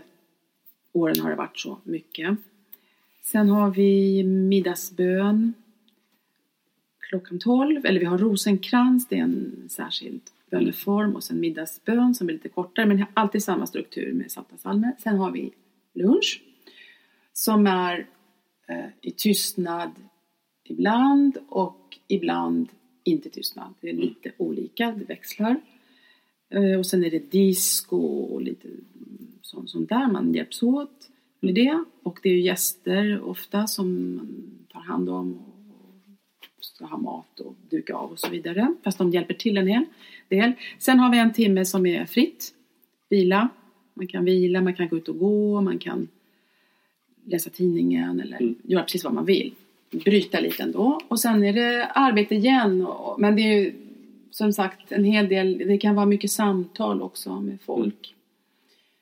[SPEAKER 4] åren har det varit så mycket. Sen har vi middagsbön klockan 12, eller vi har rosenkrans, det är en särskild böneform och sen middagsbön som är lite kortare men alltid samma struktur med salta psalmer. Sen har vi lunch som är eh, i tystnad ibland och ibland inte tystnad. Det är lite olika, det växlar. Eh, och sen är det disco och lite sånt, sånt där, man hjälps åt med det. Och det är ju gäster ofta som man tar hand om och ska ha mat och duka av och så vidare. Fast de hjälper till en hel del. Sen har vi en timme som är fritt. Vila. Man kan vila, man kan gå ut och gå, man kan läsa tidningen eller
[SPEAKER 5] Mm.
[SPEAKER 4] göra precis vad man vill. Bryta lite ändå. Och sen är det arbete igen. Och, men det är ju som sagt, en hel del, det kan vara mycket samtal också med folk.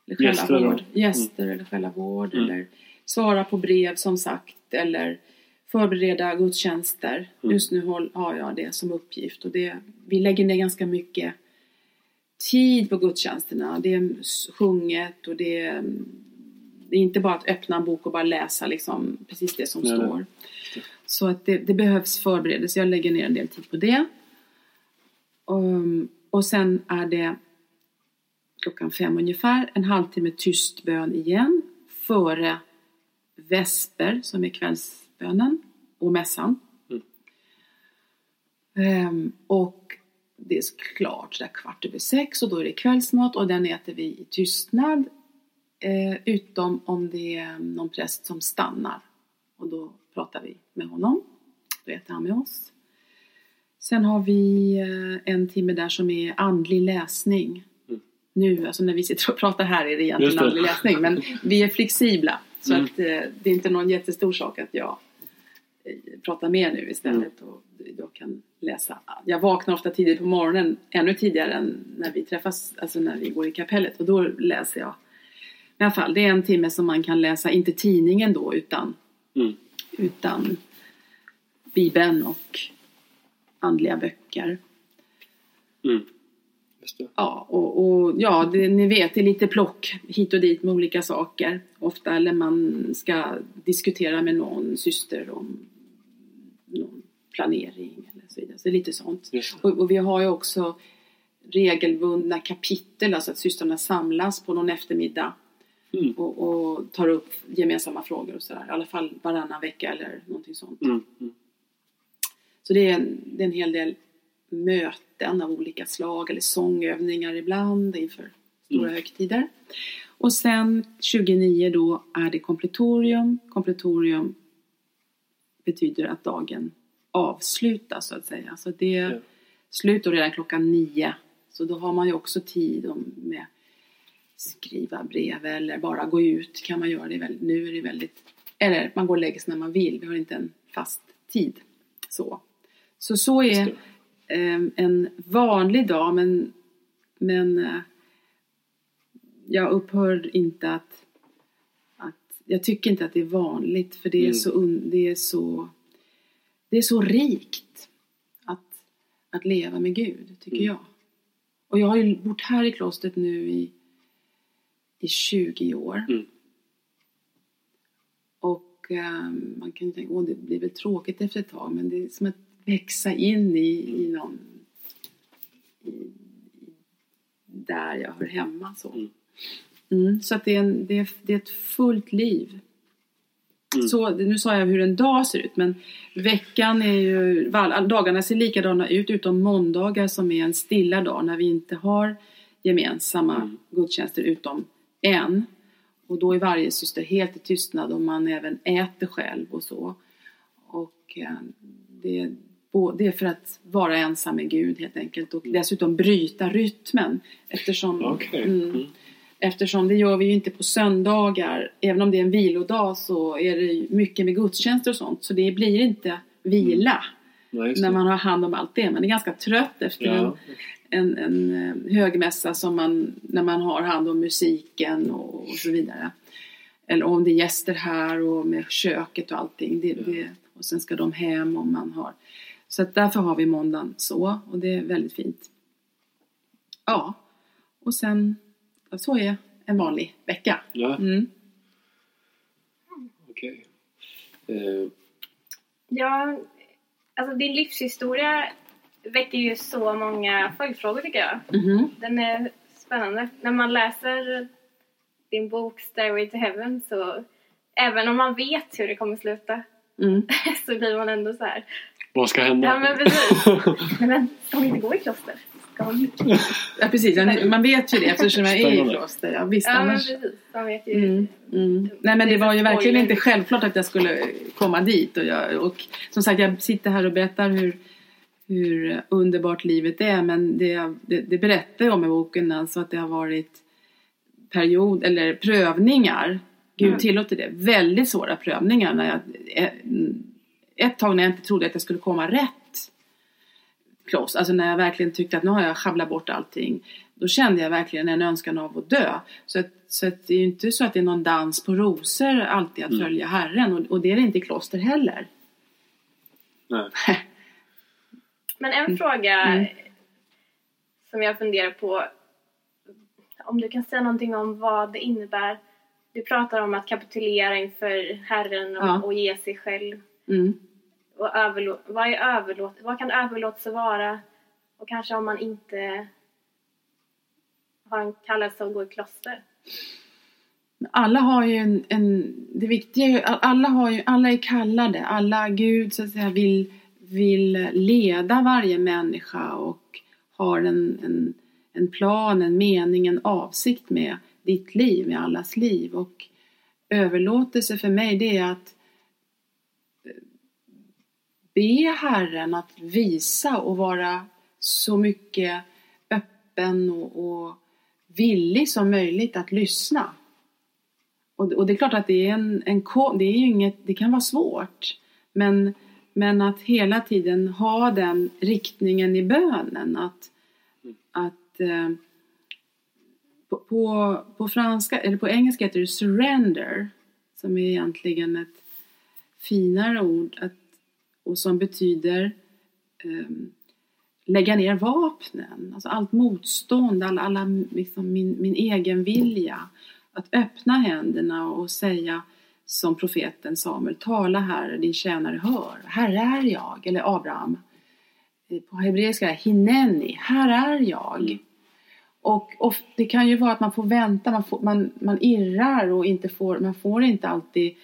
[SPEAKER 4] Eller själva
[SPEAKER 5] Gäster
[SPEAKER 4] vård. Gäster eller själva vård.
[SPEAKER 5] Mm.
[SPEAKER 4] Eller svara på brev som sagt. Eller förbereda gudstjänster.
[SPEAKER 5] Mm.
[SPEAKER 4] Just nu har jag det som uppgift. Och det, vi lägger ner ganska mycket tid på gudstjänsterna. Det är sjunget och det är, det är inte bara att öppna en bok och bara läsa liksom precis det som
[SPEAKER 5] Nej, nej.
[SPEAKER 4] står. Så att det, det behövs förberedelse. Jag lägger ner en del tid på det. Um, och sen är det klockan fem ungefär, en halvtimme tyst bön igen före vesper som är kvällsbönen och mässan.
[SPEAKER 5] Mm.
[SPEAKER 4] Ehm, och det är klart där kvart över sex och då är det kvällsmat och den äter vi i tystnad. Eh, utom om det är någon präst som stannar. Och då pratar vi med honom. Då äter han med oss. Sen har vi eh, en timme där som är andlig läsning.
[SPEAKER 5] Mm.
[SPEAKER 4] Nu, alltså när vi sitter och pratar här är det egentligen
[SPEAKER 5] det.
[SPEAKER 4] andlig läsning. Men vi är flexibla. Så
[SPEAKER 5] Mm.
[SPEAKER 4] att eh, det är inte någon jättestor sak att jag pratar mer nu istället.
[SPEAKER 5] Mm.
[SPEAKER 4] Och då kan läsa. Jag vaknar ofta tidigt på morgonen. Ännu tidigare än när vi träffas. Alltså när vi går i kapellet. Och då läser jag. I alla fall, det är en timme som man kan läsa. Inte tidningen då utan
[SPEAKER 5] Mm.
[SPEAKER 4] utan Bibeln och andliga böcker.
[SPEAKER 5] Mm. Just det.
[SPEAKER 4] Ja, och, och ja, det, ni vet, det är lite plock hit och dit med olika saker. Ofta eller man ska diskutera med någon syster om planering eller så vidare. Så lite sånt. Och, och vi har ju också regelbundna kapitel, alltså att systrarna samlas på någon eftermiddag
[SPEAKER 5] Mm.
[SPEAKER 4] och, och tar upp gemensamma frågor och sådär. I alla fall varannan vecka eller någonting sånt.
[SPEAKER 5] Mm. Mm.
[SPEAKER 4] Så det är, en, det är en hel del möten av olika slag eller sångövningar ibland inför stora
[SPEAKER 5] Mm.
[SPEAKER 4] högtider. Och sen 29 då är det kompletorium. Kompletorium betyder att dagen avslutas så att säga. Så det
[SPEAKER 5] Ja.
[SPEAKER 4] slutar redan klockan nio. Så då har man ju också tid med skriva brev eller bara gå ut kan man göra det väldigt, nu är det väldigt, eller man går och lägger sig när man vill, vi har inte en fast tid. Så, så, så är eh, en vanlig dag men, men eh, jag upphör inte att, att, jag tycker inte att det är vanligt för det är
[SPEAKER 5] Mm.
[SPEAKER 4] så, det är så, det är så rikt att, att leva med Gud, tycker
[SPEAKER 5] Mm.
[SPEAKER 4] jag. Och jag har ju bott här i klostret nu i, i 20 år.
[SPEAKER 5] Mm.
[SPEAKER 4] Och ehm, man kan ju tänka, åh det blir väl tråkigt efter ett tag, men det är som att växa in i, i någon... I, i, där jag hör hemma. Så,
[SPEAKER 5] Mm.
[SPEAKER 4] mm, så att det är, en, det, är, det är ett fullt liv.
[SPEAKER 5] Mm.
[SPEAKER 4] Så, nu sa jag hur en dag ser ut, men veckan är ju... Dagarna ser likadana ut, utom måndagar som är en stilla dag när vi inte har gemensamma
[SPEAKER 5] Mm.
[SPEAKER 4] gudstjänster utom en. Och då är varje syster helt i tystnad och man även äter själv och så. Och eh, det, är det är för att vara ensam med Gud helt enkelt och dessutom bryta rytmen. Eftersom,
[SPEAKER 5] Okej.
[SPEAKER 4] mm,
[SPEAKER 5] Mm.
[SPEAKER 4] Eftersom det gör vi ju inte på söndagar. Även om det är en vilodag så är det mycket med gudstjänster och sånt. Så det blir inte vila
[SPEAKER 5] just
[SPEAKER 4] när man har hand om allt det. Man är ganska trött efter en,
[SPEAKER 5] Ja.
[SPEAKER 4] en, en eh, högmässa som man, när man har hand om musiken och, och så vidare. Eller om det är gäster här och med köket och allting. Det, det, och sen ska de hem om man har. Så att därför har vi måndagen så och det är väldigt fint. Ja, och sen ja, så är en vanlig vecka.
[SPEAKER 5] Ja,
[SPEAKER 4] Mm.
[SPEAKER 5] okej. Eh,
[SPEAKER 3] Ja, alltså din livshistoria väcker ju så många följdfrågor tycker jag.
[SPEAKER 4] Mhm.
[SPEAKER 3] Den är spännande. När man läser din bok Stairway to Heaven så även om man vet hur det kommer sluta
[SPEAKER 4] Mm.
[SPEAKER 3] så blir man ändå så här.
[SPEAKER 5] vad ska hända?
[SPEAKER 3] Ja men precis. Nej men ska hon inte gå i kloster?
[SPEAKER 4] Ja precis, man vet ju det eftersom jag är i kloster. Ja, visst,
[SPEAKER 3] Ja men
[SPEAKER 4] annars...
[SPEAKER 3] precis. Man vet ju.
[SPEAKER 4] Mm, mm. Nej men det var ju verkligen inte självklart att jag skulle komma dit. Och, jag, och som sagt, jag sitter här och berättar hur, hur underbart livet är. Men det, det, det berättar jag om i boken, alltså att det har varit period, eller prövningar. Gud
[SPEAKER 3] Mm.
[SPEAKER 4] tillåter det. Väldigt svåra prövningar. När jag, ett tag när jag inte trodde att jag skulle komma rätt. Kloster, alltså när jag verkligen tyckte att nu har jag sjabblat bort allting. Då kände jag verkligen en önskan av att dö. Så, att, så att det är ju inte så att det är någon dans på rosor alltid att
[SPEAKER 5] Mm.
[SPEAKER 4] följa Herren. Och, och det är det inte i kloster heller.
[SPEAKER 5] Nej.
[SPEAKER 3] Men en fråga
[SPEAKER 4] Mm.
[SPEAKER 3] som jag funderar på. Om du kan säga någonting om vad det innebär. Du pratar om att kapitulera inför Herren och,
[SPEAKER 4] Ja.
[SPEAKER 3] och ge sig själv.
[SPEAKER 4] Mm.
[SPEAKER 3] Och överlå- vad, är överlåt- vad kan överlåtelse vara? Och kanske om man inte har en kallelse att gå i kloster.
[SPEAKER 4] Alla har ju en, en det viktiga är ju, alla har ju, alla är kallade, alla Gud så att säga vill, vill leda varje människa och har en, en, en plan, en mening, en avsikt med ditt liv, med allas liv och överlåtelse för mig det är att be Herren att visa och vara så mycket öppen och, och villig som möjligt att lyssna. Och, och det är klart att det är en, en det är ju inget, det kan vara svårt. Men, men att hela tiden ha den riktningen i bönen. Att, att eh, på, på, på franska, eller på engelska heter det surrender. Som är egentligen ett finare ord. Att, och som betyder ehm, lägga ner vapnen. Alltså allt motstånd, alla, alla liksom min, min egen vilja. Att öppna händerna och säga som profeten Samuel, tala Herre, din tjänare hör. Här är jag, eller Abraham. På hebreiska hineni, här är jag. Och, och det kan ju vara att man får vänta, man, får, man, man irrar och inte får, man får inte alltid,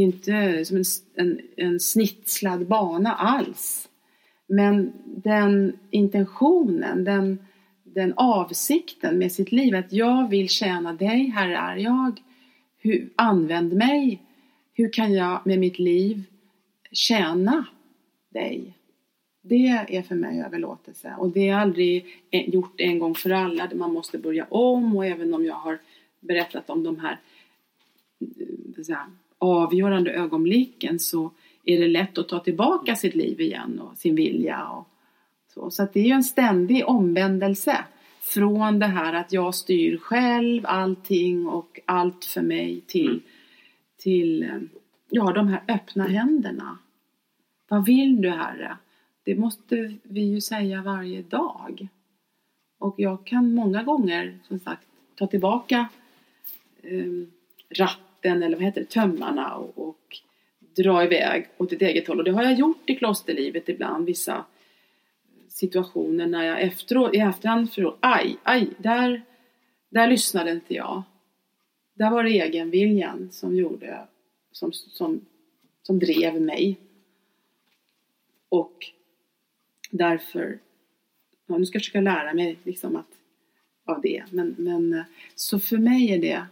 [SPEAKER 4] det är inte som en, en, en snitslad bana alls. Men den intentionen, den, den avsikten med sitt liv, att jag vill tjäna dig, här är jag. Hur, använd mig. Hur kan jag med mitt liv tjäna dig? Det är för mig överlåtelse. Och det är aldrig e, gjort en gång för alla. Man måste börja om och även om jag har berättat om de här eh, avgörande ögonblicken så är det lätt att ta tillbaka sitt liv igen och sin vilja. Och så så att det är ju en ständig omvändelse från det här att jag styr själv allting och allt för mig till,
[SPEAKER 5] Mm.
[SPEAKER 4] till ja, de här öppna händerna. Vad vill du Herre? Det måste vi ju säga varje dag. Och jag kan många gånger som sagt ta tillbaka eh, ratten eller vad heter det, tömmarna och, och dra iväg åt ett eget håll. Och det har jag gjort i klosterlivet ibland, vissa situationer när jag efteråt, i efterhand förstår, aj, aj, där, där lyssnade inte jag. Där var det egenviljan som gjorde, som, som, som drev mig. Och därför, ja, nu ska jag försöka lära mig liksom att, av det. Men, men så för mig är det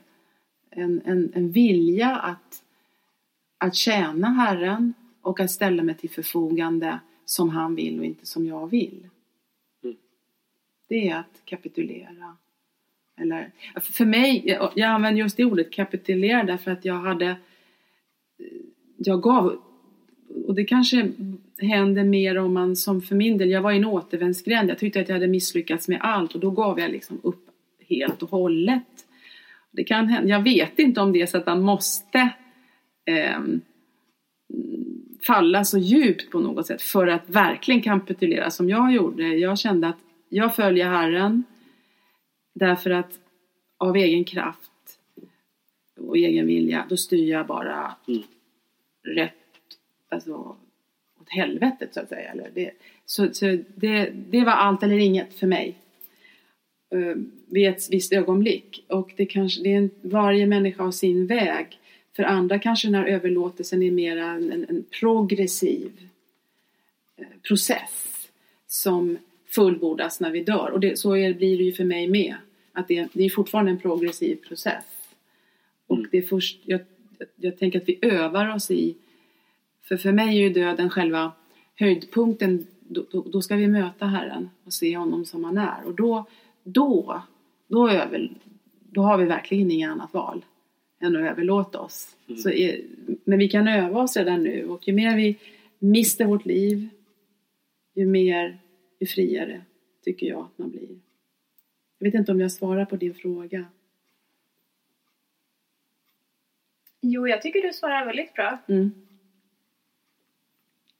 [SPEAKER 4] en, en, en vilja att, att tjäna Herren och att ställa mig till förfogande som han vill och inte som jag vill.
[SPEAKER 5] Mm.
[SPEAKER 4] Det är att kapitulera. Eller, för mig, jag, använder just det ordet kapitulera därför att jag hade jag gav och det kanske händer mer om man som för min del, jag var i en återvändsgränd. Jag tyckte att jag hade misslyckats med allt och då gav jag liksom upp helt och hållet. Det kan hända, jag vet inte om det är så att man måste ehm, falla så djupt på något sätt för att verkligen kapitulera som jag gjorde. Jag kände att jag följer Herren därför att av egen kraft och egen vilja, då styr jag bara
[SPEAKER 5] Mm.
[SPEAKER 4] rätt, alltså åt helvetet så att säga. Eller det, så så det, det var allt eller inget för mig. Vid ett visst ögonblick. Och det kanske, det är en, varje människa har sin väg. För andra kanske den här överlåtelsen är mer en, en, en progressiv eh, process som fullbordas när vi dör. Och det, så är, blir det ju för mig med. Att det, det är fortfarande en progressiv process. Och
[SPEAKER 5] Mm.
[SPEAKER 4] det är först, jag, jag tänker att vi övar oss i, för för mig är ju döden själva höjdpunkten. Då, då, då ska vi möta Herren och se honom som han är. Och då, då, då, över, då har vi verkligen inget annat val än att överlåta oss.
[SPEAKER 5] Mm.
[SPEAKER 4] Så men vi kan öva oss redan nu och ju mer vi mister vårt liv, ju mer ju friare tycker jag att man blir. Jag vet inte om jag svarar på din fråga.
[SPEAKER 3] Jo, jag tycker du svarar väldigt bra.
[SPEAKER 4] Mm.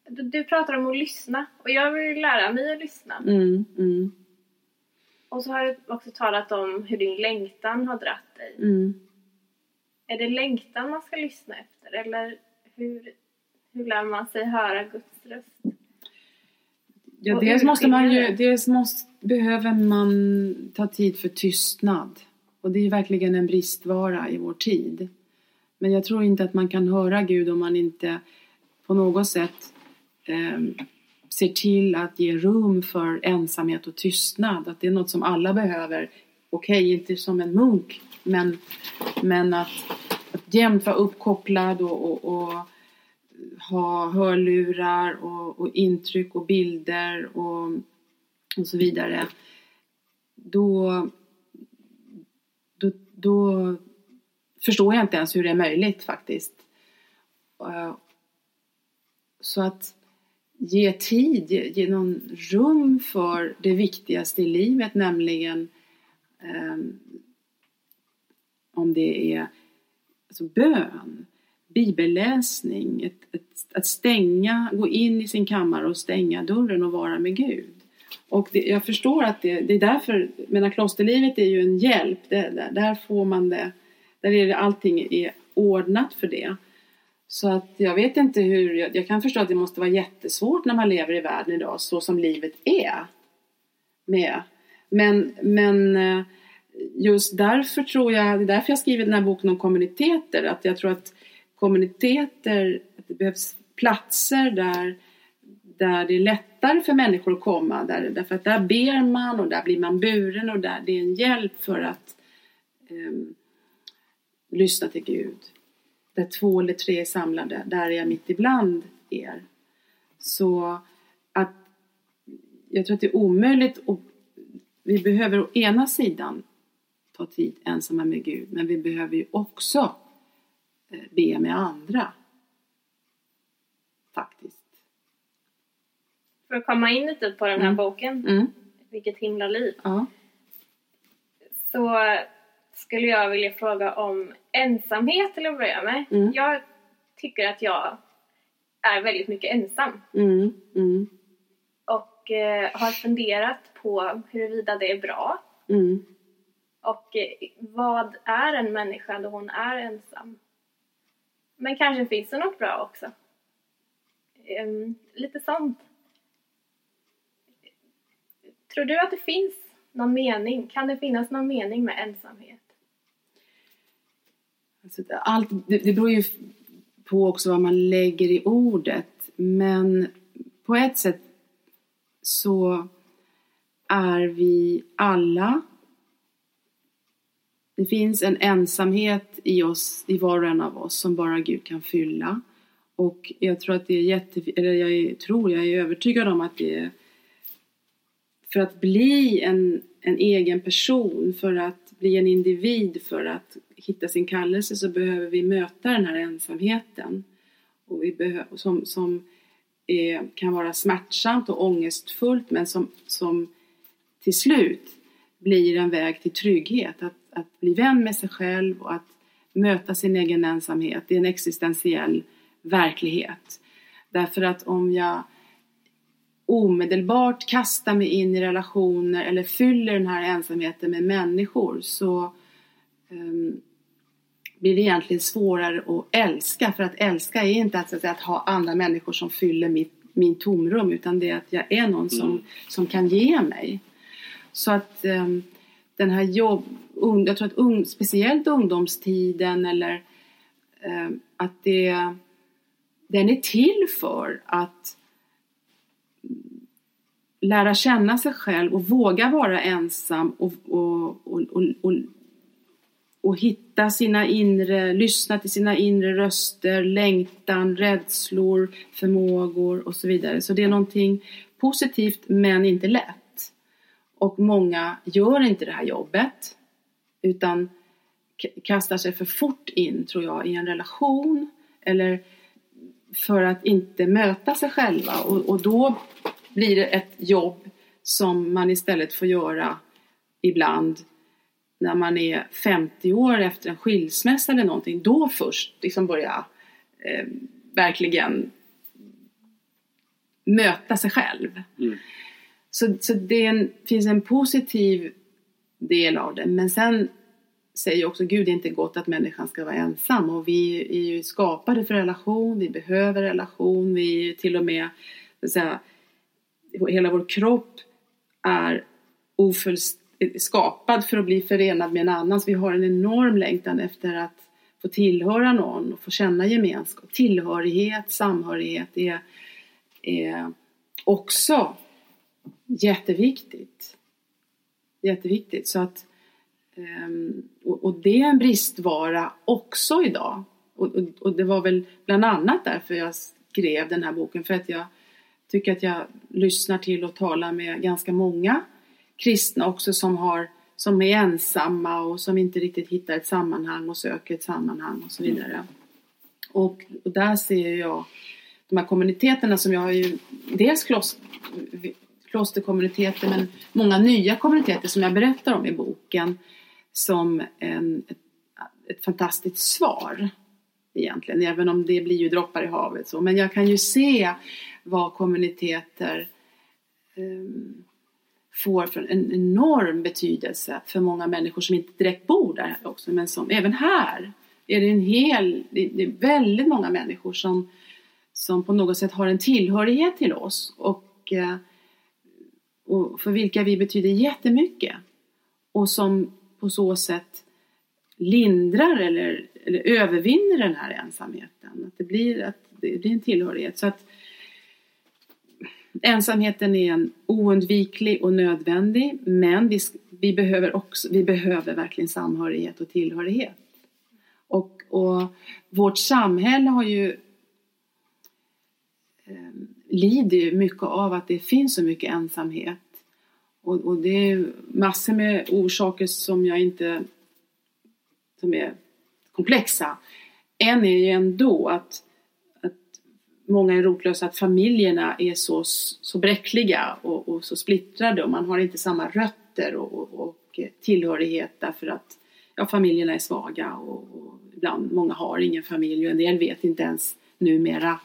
[SPEAKER 3] Du, du pratar om att lyssna och jag vill lära mig att lyssna.
[SPEAKER 4] Mm, mm,
[SPEAKER 3] Och så har du också talat om hur din längtan har dratt dig.
[SPEAKER 4] mm.
[SPEAKER 3] Är det längtan man ska lyssna efter eller hur, hur lär man sig höra Guds röst?
[SPEAKER 4] Ja,
[SPEAKER 3] Och
[SPEAKER 4] dels måste man ju, dels måste, behöver man ta tid för tystnad. Och det är verkligen en bristvara i vår tid. Men jag tror inte att man kan höra Gud om man inte på något sätt eh, ser till att ge rum för ensamhet och tystnad. Att det är något som alla behöver. Okej, inte som en munk, men, men att, att jämt vara uppkopplad och, och, och ha hörlurar och, och intryck och bilder och, och så vidare. Då, då, då förstår jag inte ens hur det är möjligt faktiskt. Eh, så att ge tid, ge, ge någon rum för det viktigaste i livet, nämligen ehm, om det är alltså bön, bibelläsning, ett, ett, att stänga, gå in i sin kammare och stänga dörren och vara med Gud. Och det, jag förstår att det, det är därför, menar klosterlivet är ju en hjälp, det, där, där får man det, där är det allting är ordnat för det. Så att jag vet inte hur, jag, jag kan förstå att det måste vara jättesvårt när man lever i världen idag så som livet är. Med. Men, men eh, just därför tror jag, det är därför jag skrivit den här boken om kommuniteter, att jag tror att kommuniteter, att det behövs platser där, där det är lättare för människor att komma, där, därför att där ber man och där blir man buren och där det är en hjälp för att um, lyssna till Gud. Där två eller tre är samlade, där är jag mitt ibland er. Så att jag tror att det är omöjligt och vi behöver å ena sidan ta tid ensamma med Gud, men vi behöver ju också eh, be med andra. Faktiskt.
[SPEAKER 3] För att komma in lite på den här
[SPEAKER 4] Mm.
[SPEAKER 3] boken,
[SPEAKER 4] Mm,
[SPEAKER 3] Vilket himla liv,
[SPEAKER 4] ja.
[SPEAKER 3] så skulle jag vilja fråga om ensamhet till att börja med.
[SPEAKER 4] Mm.
[SPEAKER 3] Jag tycker att jag är väldigt mycket ensam
[SPEAKER 4] Mm, mm,
[SPEAKER 3] och eh, har funderat på huruvida det är bra
[SPEAKER 4] mm.
[SPEAKER 3] och eh, vad är en människa då hon är ensam? Men kanske finns det något bra också. Ehm, lite sånt. Tror du att det finns någon mening? Kan det finnas någon mening med ensamhet?
[SPEAKER 4] Allt, det, det beror ju på också vad man lägger i ordet. Men på ett sätt så är vi alla det finns en ensamhet i oss, i var och en av oss, som bara Gud kan fylla. Och jag tror att det är jätte... Eller jag är, tror, jag är övertygad om att det är... För att bli en, en egen person, för att bli en individ, för att hitta sin kallelse så behöver vi möta den här ensamheten. Och vi behöver, som som är, kan vara smärtsamt och ångestfullt men som, som till slut blir en väg till trygghet. Att, att bli vän med sig själv och att möta sin egen ensamhet. Det är en existentiell verklighet. Därför att om jag omedelbart kastar mig in i relationer eller fyller den här ensamheten med människor så um, blir det egentligen svårare att älska. För att älska är inte att, att, säga, att ha andra människor som fyller mitt, min tomrum utan det är att jag är någon som,
[SPEAKER 5] Mm.
[SPEAKER 4] som kan ge mig. Så att um, den här jobb, un, jag tror att un, speciellt ungdomstiden eller um, att det, den är till för att lära känna sig själv och våga vara ensam och, och, och, och, och, och hitta sina inre, lyssna till sina inre röster, längtan, rädslor, förmågor och så vidare. Så det är någonting positivt men inte lätt. Och många gör inte det här jobbet utan kastar sig för fort in, tror jag, i en relation eller för att inte möta sig själva och, och då blir det ett jobb som man istället får göra ibland när man är 50 år efter en skilsmässa eller någonting. Då först liksom börja eh, verkligen möta sig själv.
[SPEAKER 5] Mm.
[SPEAKER 4] Så, så det en, finns en positiv del av det. Men sen säger också Gud det är inte gott att människan ska vara ensam. Och vi är ju skapade för relation, vi behöver relation, vi är till och med, så att säga, hela vår kropp är skapad för att bli förenad med en annan. Så vi har en enorm längtan efter att få tillhöra någon och få känna gemenskap. Tillhörighet, samhörighet är, är också jätteviktigt. Jätteviktigt. Så att, ehm, och, och det är en bristvara också idag. Och, och, och det var väl bland annat därför jag skrev den här boken. För att jag tycker att jag lyssnar till och talar med ganska många kristna också som, har, som är ensamma och som inte riktigt hittar ett sammanhang och söker ett sammanhang och så vidare. Och, och där ser jag de här kommuniteterna som jag har ju dels kloster, klosterkommuniteter men många nya kommuniteter som jag berättar om i boken som en, ett, ett fantastiskt svar egentligen, även om det blir ju droppar i havet så. Men jag kan ju se vad kommuniteter um, får för en enorm betydelse för många människor som inte direkt bor där också, men som även här är det en hel, det är väldigt många människor som, som på något sätt har en tillhörighet till oss och, eh, och för vilka vi betyder jättemycket och som på så sätt lindrar eller, eller övervinner den här ensamheten. Att det blir, att det blir en tillhörighet. Så att Ensamheten är en oundviklig och nödvändig men vi, vi, behöver, också, vi behöver verkligen samhörighet och tillhörighet. Och, och vårt samhälle har ju eh, lider ju mycket av att det finns så mycket ensamhet. Och, och det är massor med orsaker som jag inte som är komplexa. En är ju ändå att många är rotlösa att familjerna är så, så bräckliga och, och så splittrade och man har inte samma rötter och, och, och tillhörighet därför att ja, familjerna är svaga och, och ibland många har ingen familj och en del vet inte ens numera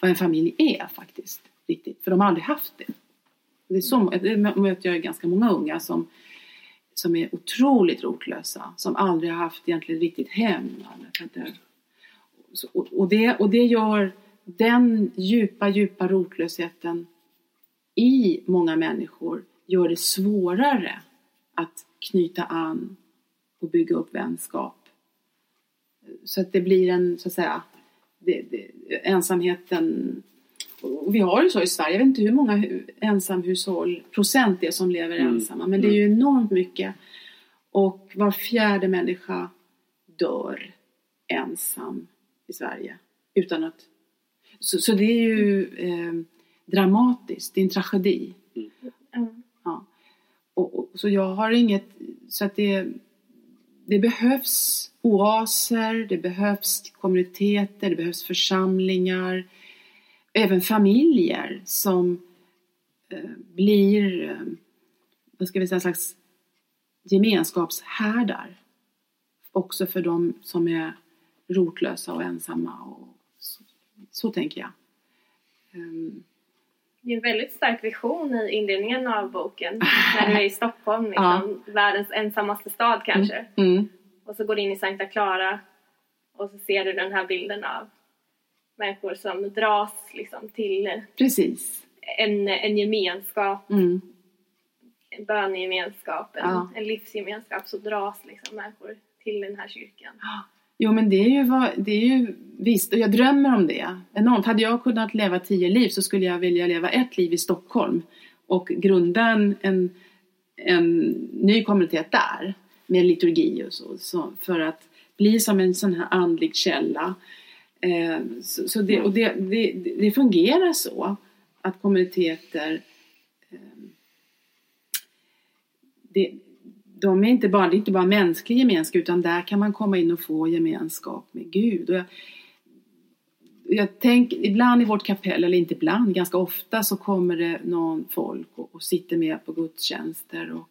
[SPEAKER 4] vad en familj är faktiskt. Riktigt, för de har aldrig haft det. Det, är så, det möter jag ganska många unga som, som är otroligt rotlösa, som aldrig har haft egentligen riktigt hem. Alltså, och det, och det gör den djupa, djupa rotlösheten i många människor gör det svårare att knyta an och bygga upp vänskap. Så att det blir en, så att säga, det, det, ensamheten och vi har ju så i Sverige, jag vet inte hur många ensamhushåll procent det är som lever mm. ensamma, men det är ju mm. enormt mycket. Och var fjärde människa dör ensam i Sverige utan att så, så det är ju eh, dramatiskt, det är en tragedi. Mm. Ja. Och, och, så jag har inget, så att det, det behövs oaser, det behövs kommuniteter, det behövs församlingar, även familjer som eh, blir, eh, vad ska vi säga, slags gemenskapshärdar. Också för de som är rotlösa och ensamma och så tänker jag. Um.
[SPEAKER 3] Det är en väldigt stark vision i inledningen av boken. när du är i Stockholm, liksom, ja. världens ensammaste stad kanske. Mm. Mm. Och så går du in i Santa Clara och så ser du den här bilden av människor som dras liksom, till
[SPEAKER 4] Precis.
[SPEAKER 3] En, en gemenskap. Mm. En bönegemenskap, en, ja. en livsgemenskap. Så dras liksom människor till den här kyrkan.
[SPEAKER 4] Ja. Jo men det är ju, vad, det är ju visst, och jag drömmer om det enormt. Hade jag kunnat leva tio liv så skulle jag vilja leva ett liv i Stockholm och grunda en, en, en ny kommunitet där med liturgi och så, så, för att bli som en sån här andlig källa. Eh, så, så det, och det, det, det, fungerar så att kommuniteter eh, det, de är inte bara, det är inte bara mänsklig gemenskap utan där kan man komma in och få gemenskap med Gud. Och jag, jag tänker, ibland i vårt kapell, eller inte ibland, ganska ofta så kommer det någon folk och, och sitter med på gudstjänster och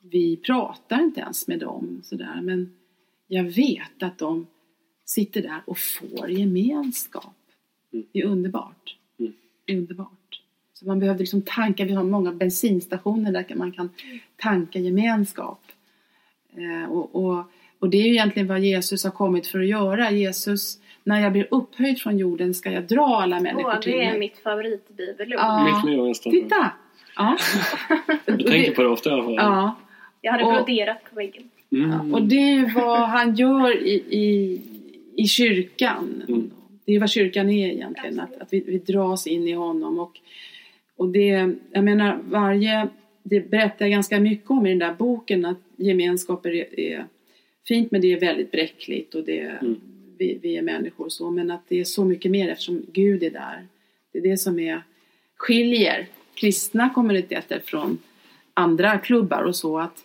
[SPEAKER 4] vi pratar inte ens med dem sådär men jag vet att de sitter där och får gemenskap.
[SPEAKER 5] Mm.
[SPEAKER 4] Det är underbart.
[SPEAKER 5] Mm.
[SPEAKER 4] Det är underbart. Så man behöver liksom tanka, vi har många bensinstationer där man kan tanka gemenskap. Eh, och, och, och det är ju egentligen vad Jesus har kommit för att göra. Jesus, när jag blir upphöjd från jorden ska jag dra alla människor till
[SPEAKER 3] det är
[SPEAKER 4] mig.
[SPEAKER 3] mitt favoritbibelord.
[SPEAKER 4] Ja.
[SPEAKER 5] Mitt med.
[SPEAKER 4] Titta! Ja.
[SPEAKER 5] Jag tänker på det ofta i alla fall.
[SPEAKER 4] Ja.
[SPEAKER 3] Jag hade
[SPEAKER 4] Och-
[SPEAKER 3] broderat på väggen.
[SPEAKER 5] Mm.
[SPEAKER 4] Och det är vad han gör i, i, i kyrkan.
[SPEAKER 5] Mm.
[SPEAKER 4] Det är vad kyrkan är egentligen, att, att vi, vi dras in i honom. Och, och det, jag menar, varje, det berättar jag ganska mycket om i den där boken, att gemenskaper är, är fint men det är väldigt bräckligt och det,
[SPEAKER 5] Mm.
[SPEAKER 4] vi, vi är människor och så, men att det är så mycket mer eftersom Gud är där. Det är det som är, skiljer kristna kommuniteter från andra klubbar och så att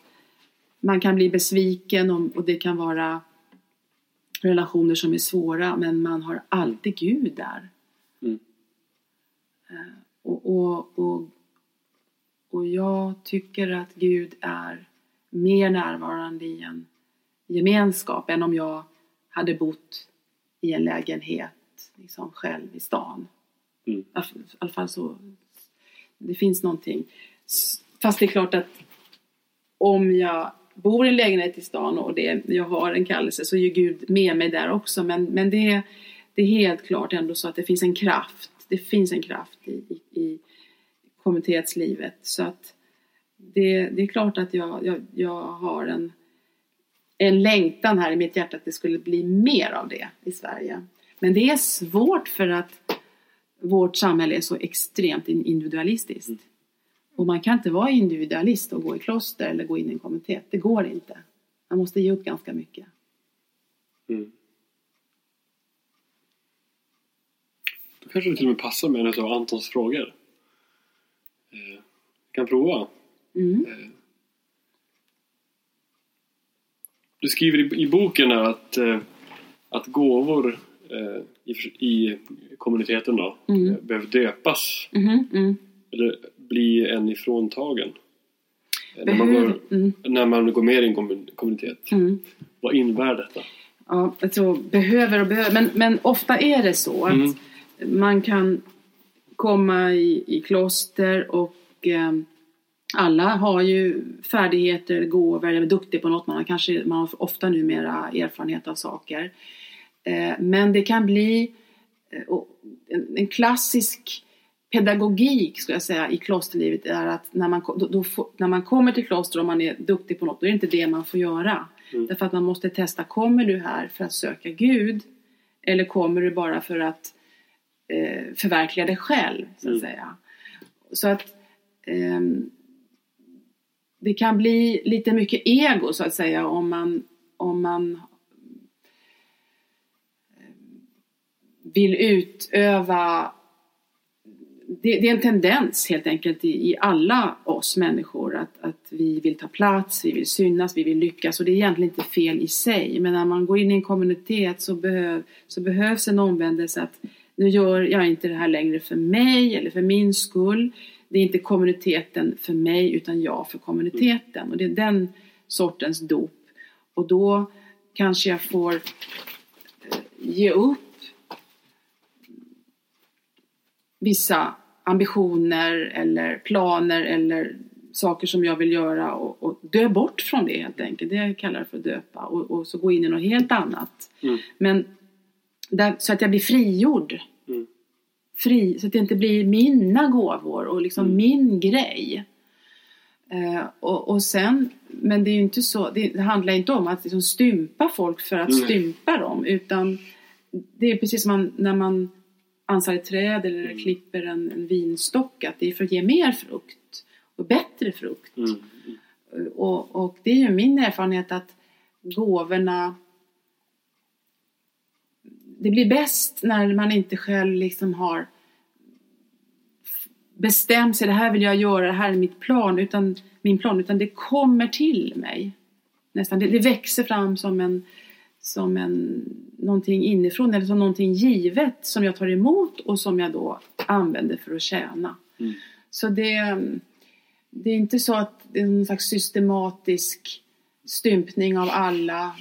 [SPEAKER 4] man kan bli besviken om, och det kan vara relationer som är svåra men man har alltid Gud där.
[SPEAKER 5] Mm.
[SPEAKER 4] Och, och, och, och jag tycker att Gud är mer närvarande i en gemenskap än om jag hade bott i en lägenhet liksom själv i stan.
[SPEAKER 5] Mm.
[SPEAKER 4] I alla fall så det finns någonting. Fast det är klart att om jag bor i en lägenhet i stan och det, jag har en kallelse så är ju Gud med mig där också. Men, men det, det är helt klart ändå så att det finns en kraft. Det finns en kraft i, i, i kommunitetslivet. Så att det, det är klart att jag, jag, jag har en, en längtan här i mitt hjärta att det skulle bli mer av det i Sverige. Men det är svårt för att vårt samhälle är så extremt individualistiskt. Och man kan inte vara individualist och gå i kloster eller gå in i en kommunitet. Det går inte. Man måste ge upp ganska mycket.
[SPEAKER 5] Mm. Kanske till och med passar med en av Antons frågor. Eh, kan prova.
[SPEAKER 4] Mm.
[SPEAKER 5] Eh, Du skriver i, i boken här att, eh, att gåvor eh, i, i kommuniteten då
[SPEAKER 4] Mm.
[SPEAKER 5] eh, behöver döpas
[SPEAKER 4] Mhm, mm.
[SPEAKER 5] eller bli en ifråntagen. Eh, När man, går,
[SPEAKER 4] mm,
[SPEAKER 5] när man går med i en kommun- kommunitet.
[SPEAKER 4] mm.
[SPEAKER 5] Vad innebär detta?
[SPEAKER 4] Ja, jag tror behöver och behöver. Men, men ofta är det så att
[SPEAKER 5] Mm.
[SPEAKER 4] Man kan komma i, i kloster och eh, alla har ju färdigheter, gåvor, är duktig på något. Man har kanske man har ofta numera erfarenhet av saker. Eh, men det kan bli eh, en, en klassisk pedagogik skulle jag säga i klosterlivet är att när man, då, då när man kommer till kloster och man är duktig på något, då är det inte det man får göra.
[SPEAKER 5] Mm.
[SPEAKER 4] Därför att man måste testa, kommer du här för att söka Gud? Eller kommer du bara för att eh, förverkliga dig själv, så att
[SPEAKER 5] Mm.
[SPEAKER 4] säga. Så att ehm, det kan bli lite mycket ego så att säga om man, om man vill utöva det, det är en tendens helt enkelt i, i alla oss människor att, att vi vill ta plats, vi vill synas, vi vill lyckas och det är egentligen inte fel i sig. Men när man går in i en kommunitet så, behöv, så behövs en omvändelse att nu gör jag inte det här längre för mig eller för min skull. Det är inte kommuniteten för mig utan jag för kommuniteten. Och det är den sortens dop. Och då kanske jag får eh, ge upp vissa ambitioner eller planer eller saker som jag vill göra och, och dö bort från det helt enkelt. Det jag kallar för att döpa och, och så gå in i något helt annat.
[SPEAKER 5] Mm.
[SPEAKER 4] Men där, så att jag blir frigjord.
[SPEAKER 5] Mm.
[SPEAKER 4] Fri, så att det inte blir mina gåvor och liksom
[SPEAKER 5] Mm.
[SPEAKER 4] min grej. Eh, och, och sen, men det är ju inte så, det, det handlar inte om att liksom stympa folk för att
[SPEAKER 5] Nej.
[SPEAKER 4] stympa dem utan det är precis som man, när man ansar ett träd eller
[SPEAKER 5] Mm.
[SPEAKER 4] klipper en, en vinstock att det är för att ge mer frukt och bättre frukt.
[SPEAKER 5] Mm.
[SPEAKER 4] Och, och det är ju min erfarenhet att gåvorna det blir bäst när man inte själv liksom har bestämt sig, det här vill jag göra, det här är mitt plan, utan, min plan, utan det kommer till mig. Nästan, det, det växer fram som en, som en, någonting inifrån eller som någonting givet som jag tar emot och som jag då använder för att tjäna.
[SPEAKER 5] Mm.
[SPEAKER 4] Så det, det är inte så att det är någon slags systematisk stympning av alla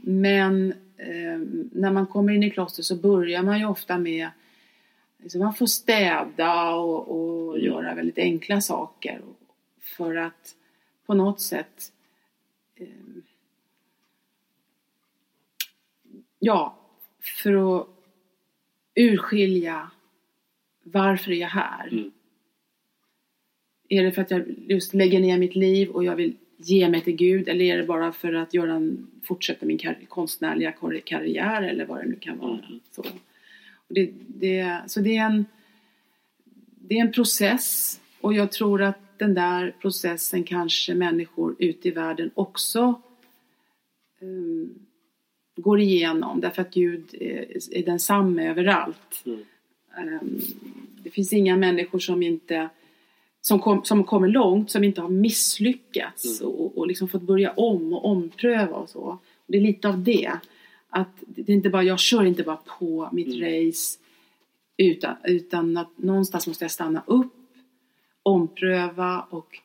[SPEAKER 4] men eh, när man kommer in i kloster så börjar man ju ofta med liksom man får städa och, och göra väldigt enkla saker för att på något sätt eh, ja, för att urskilja varför är jag här?
[SPEAKER 5] Mm.
[SPEAKER 4] Är det för att jag just lägger ner mitt liv och jag vill ge mig till Gud eller är det bara för att göra en, fortsätta min kar- konstnärliga kar- karriär eller vad det nu kan vara.
[SPEAKER 5] Mm.
[SPEAKER 4] Så, och det, det, så det är, en, det är en process och jag tror att den där processen kanske människor ute i världen också um, går igenom därför att Gud är, är densamme överallt.
[SPEAKER 5] Mm.
[SPEAKER 4] Um, det finns inga människor som inte som, kom, som kommer långt, som inte har misslyckats
[SPEAKER 5] Mm.
[SPEAKER 4] och, och liksom fått börja om och ompröva och så. Och det är lite av det. Att det är inte bara, jag kör inte bara på mitt
[SPEAKER 5] Mm.
[SPEAKER 4] race utan, utan att någonstans måste jag stanna upp, ompröva och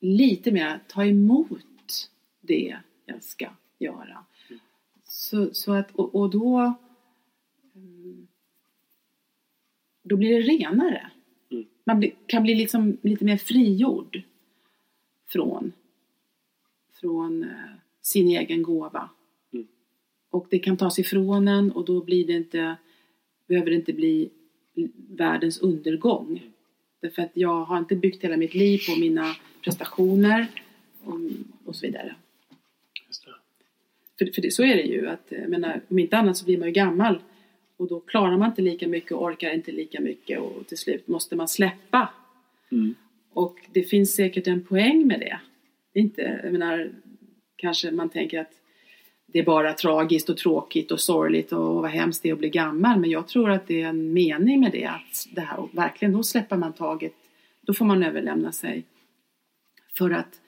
[SPEAKER 4] lite mer ta emot det jag ska göra.
[SPEAKER 5] Mm.
[SPEAKER 4] Så, så att, och, och då mm, då blir det renare. Man kan bli liksom lite mer frigjord från, från eh, sin egen gåva.
[SPEAKER 5] Mm.
[SPEAKER 4] Och det kan tas ifrån en och då blir det inte, behöver det inte bli världens undergång.
[SPEAKER 5] Mm.
[SPEAKER 4] Därför att jag har inte byggt hela mitt liv på mina prestationer och, och så vidare. För, för det, så är det ju. Att, jag menar, om inte annat så blir man ju gammal. Och då klarar man inte lika mycket och orkar inte lika mycket. Och till slut måste man släppa.
[SPEAKER 5] Mm.
[SPEAKER 4] Och det finns säkert en poäng med det. inte, jag menar, kanske man tänker att det är bara tragiskt och tråkigt och sorgligt och vad hemskt det är att bli gammal. Men jag tror att det är en mening med det. Att det här, och verkligen, då släpper man taget. Då får man överlämna sig. För att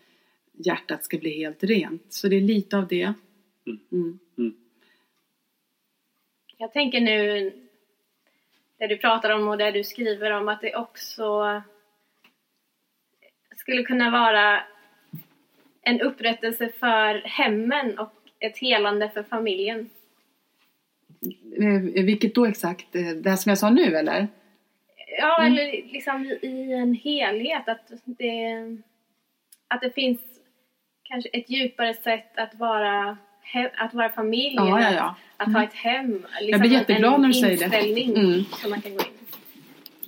[SPEAKER 4] hjärtat ska bli helt rent. Så det är lite av det. Mm.
[SPEAKER 3] Jag tänker nu, det du pratar om och det du skriver om, att det också skulle kunna vara en upprättelse för hemmen och ett helande för familjen.
[SPEAKER 4] Eh, Vilket då exakt? Eh, Det här som jag sa nu eller?
[SPEAKER 3] Ja,
[SPEAKER 4] Mm.
[SPEAKER 3] eller liksom i- i en helhet. Att det, att det finns kanske ett djupare sätt att vara, att vara familj.
[SPEAKER 4] Ja, ja, ja.
[SPEAKER 3] Att, att ha ett hem. Liksom
[SPEAKER 4] blir jätteglad
[SPEAKER 3] en,
[SPEAKER 4] när du säger det. Mm.
[SPEAKER 3] som man kan gå in.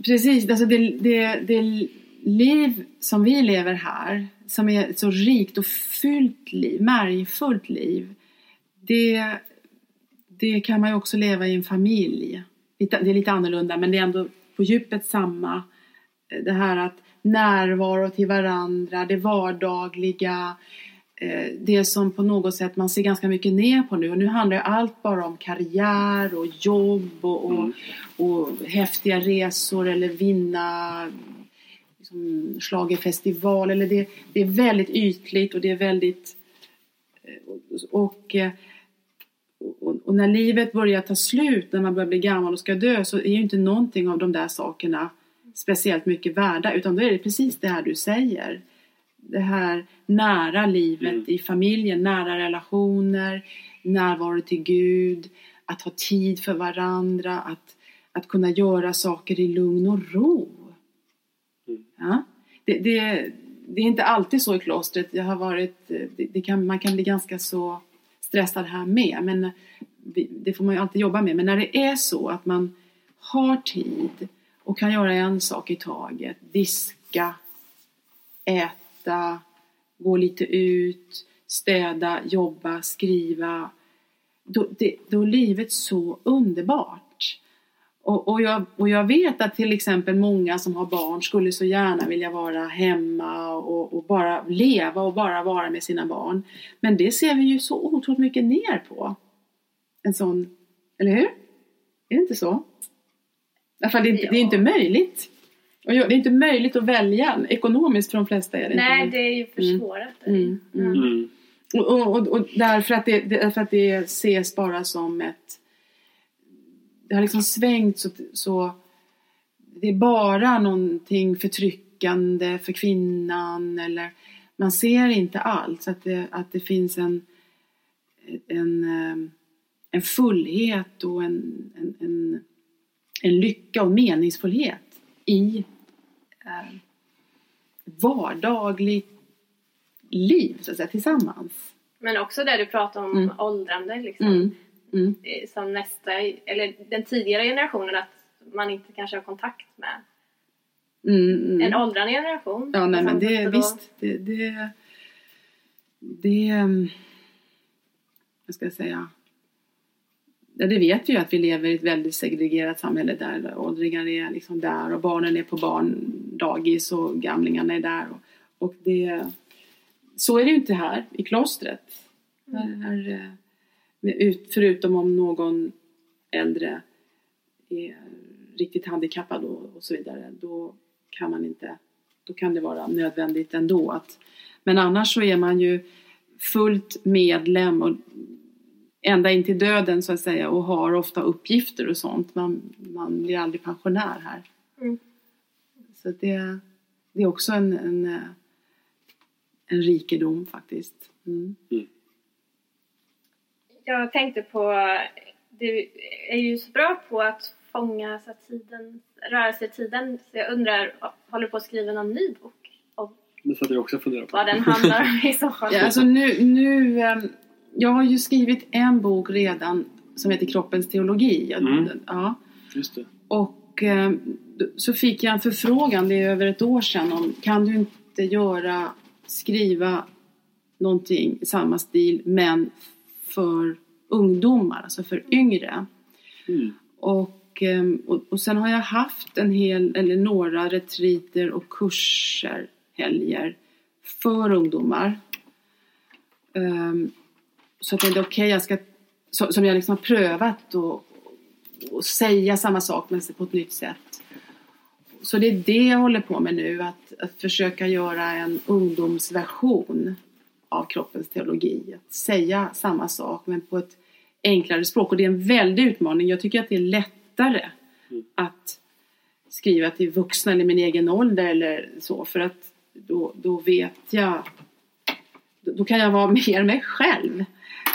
[SPEAKER 4] Precis, alltså det, det, det liv som vi lever här, som är ett så rikt och fyllt liv, märgfullt liv, det, det kan man ju också leva i en familj. Det är lite annorlunda men det är ändå på djupet samma. Det här att närvaro till varandra, det vardagliga, eh, det som på något sätt man ser ganska mycket ner på nu. Och nu handlar ju allt bara om karriär och jobb och, och,
[SPEAKER 5] Mm.
[SPEAKER 4] och häftiga resor eller vinna liksom, schlagerfestival. Eller det, det är väldigt ytligt och det är väldigt... eh, Och, eh, och, och när livet börjar ta slut, när man börjar bli gammal och ska dö, så är ju inte någonting av de där sakerna speciellt mycket värda. Utan då är det precis det här du säger. Det här nära livet
[SPEAKER 5] Mm.
[SPEAKER 4] i familjen, nära relationer, närvaro till Gud, att ha tid för varandra, att, att kunna göra saker i lugn och ro.
[SPEAKER 5] Mm.
[SPEAKER 4] Ja? Det, det, det är inte alltid så i klostret. Jag har varit, det, kan, man kan bli ganska så stressad här med. Men det får man ju alltid jobba med. Men när det är så att man har tid och kan göra en sak i taget. Diska, äta, gå lite ut, städa, jobba, skriva. Då, det, då är livet så underbart. Och, och, jag, och jag vet att till exempel många som har barn skulle så gärna vilja vara hemma och, och bara leva och bara vara med sina barn. Men det ser vi ju så otroligt mycket ner på. En sån, eller hur? Är det inte så? Därför det, inte, det är inte möjligt. Och det är inte möjligt att välja ekonomiskt för de flesta. Är det
[SPEAKER 3] Nej,
[SPEAKER 4] inte.
[SPEAKER 3] det är ju försvårat.
[SPEAKER 4] Mm, mm.
[SPEAKER 5] Mm.
[SPEAKER 4] Och, och, och, och därför, att det, därför att det ses bara som ett... Det har liksom svängt så, så det är bara någonting förtryckande för kvinnan eller man ser inte alls att det, att det finns en, en, eh, en fullhet och en, en, en, en lycka och meningsfullhet i eh, vardagligt liv så att säga, tillsammans.
[SPEAKER 3] Men också det du pratar om
[SPEAKER 4] Mm.
[SPEAKER 3] åldrande liksom.
[SPEAKER 4] Mm. Mm.
[SPEAKER 3] Eh, Som nästa, eller den tidigare generationen att man inte kanske har kontakt med
[SPEAKER 4] Mm, mm.
[SPEAKER 3] en åldrande generation.
[SPEAKER 4] Ja, nej, men det,
[SPEAKER 3] då-
[SPEAKER 4] visst, det, det, det, mm, vad ska jag säga, ja, det vet vi ju att vi lever i ett väldigt segregerat samhälle där åldringar är liksom där och barnen är på barndagis och gamlingarna är där. Och, och det, så är det ju inte här i klostret. Här, här, eh, förutom om någon äldre är riktigt handikappad och, och så vidare, då kan man inte, då kan det vara nödvändigt ändå. Att, men annars så är man ju fullt medlem och ända in till döden så att säga och har ofta uppgifter och sånt. Man, man blir aldrig pensionär här.
[SPEAKER 3] Mm.
[SPEAKER 4] Så det, det är också en, en, en rikedom faktiskt. Mm.
[SPEAKER 3] Jag tänkte på, du är ju så bra på att fånga så att tiden, rörelse i tiden. Så jag undrar, håller du på att skriva någon ny bok? Och
[SPEAKER 5] Det satt jag också och funderade på.
[SPEAKER 3] vad den handlar om i så fall?
[SPEAKER 4] Ja, alltså nu, nu, ehm, jag har ju skrivit en bok redan som heter Kroppens teologi.
[SPEAKER 5] Mm.
[SPEAKER 4] Ja.
[SPEAKER 5] Just det.
[SPEAKER 4] Och eh, så fick jag en förfrågan, det är över ett år sedan, om kan du inte göra, skriva någonting i samma stil men för ungdomar, alltså för yngre.
[SPEAKER 5] Mm.
[SPEAKER 4] Och, ehm, och, och sen har jag haft en hel, eller några retriter och kurser, helger, för ungdomar. Ehm, så att jag tänkte, okej, jag ska, som jag liksom har prövat och, och säga samma sak men på ett nytt sätt. Så det är det jag håller på med nu, att, att försöka göra en ungdomsversion av kroppens teologi. Att säga samma sak men på ett enklare språk. Och det är en väldig utmaning. Jag tycker att det är lättare
[SPEAKER 5] Mm.
[SPEAKER 4] att skriva till vuxna eller min egen ålder eller så. För att då, då vet jag, då, kan jag vara mer mig själv.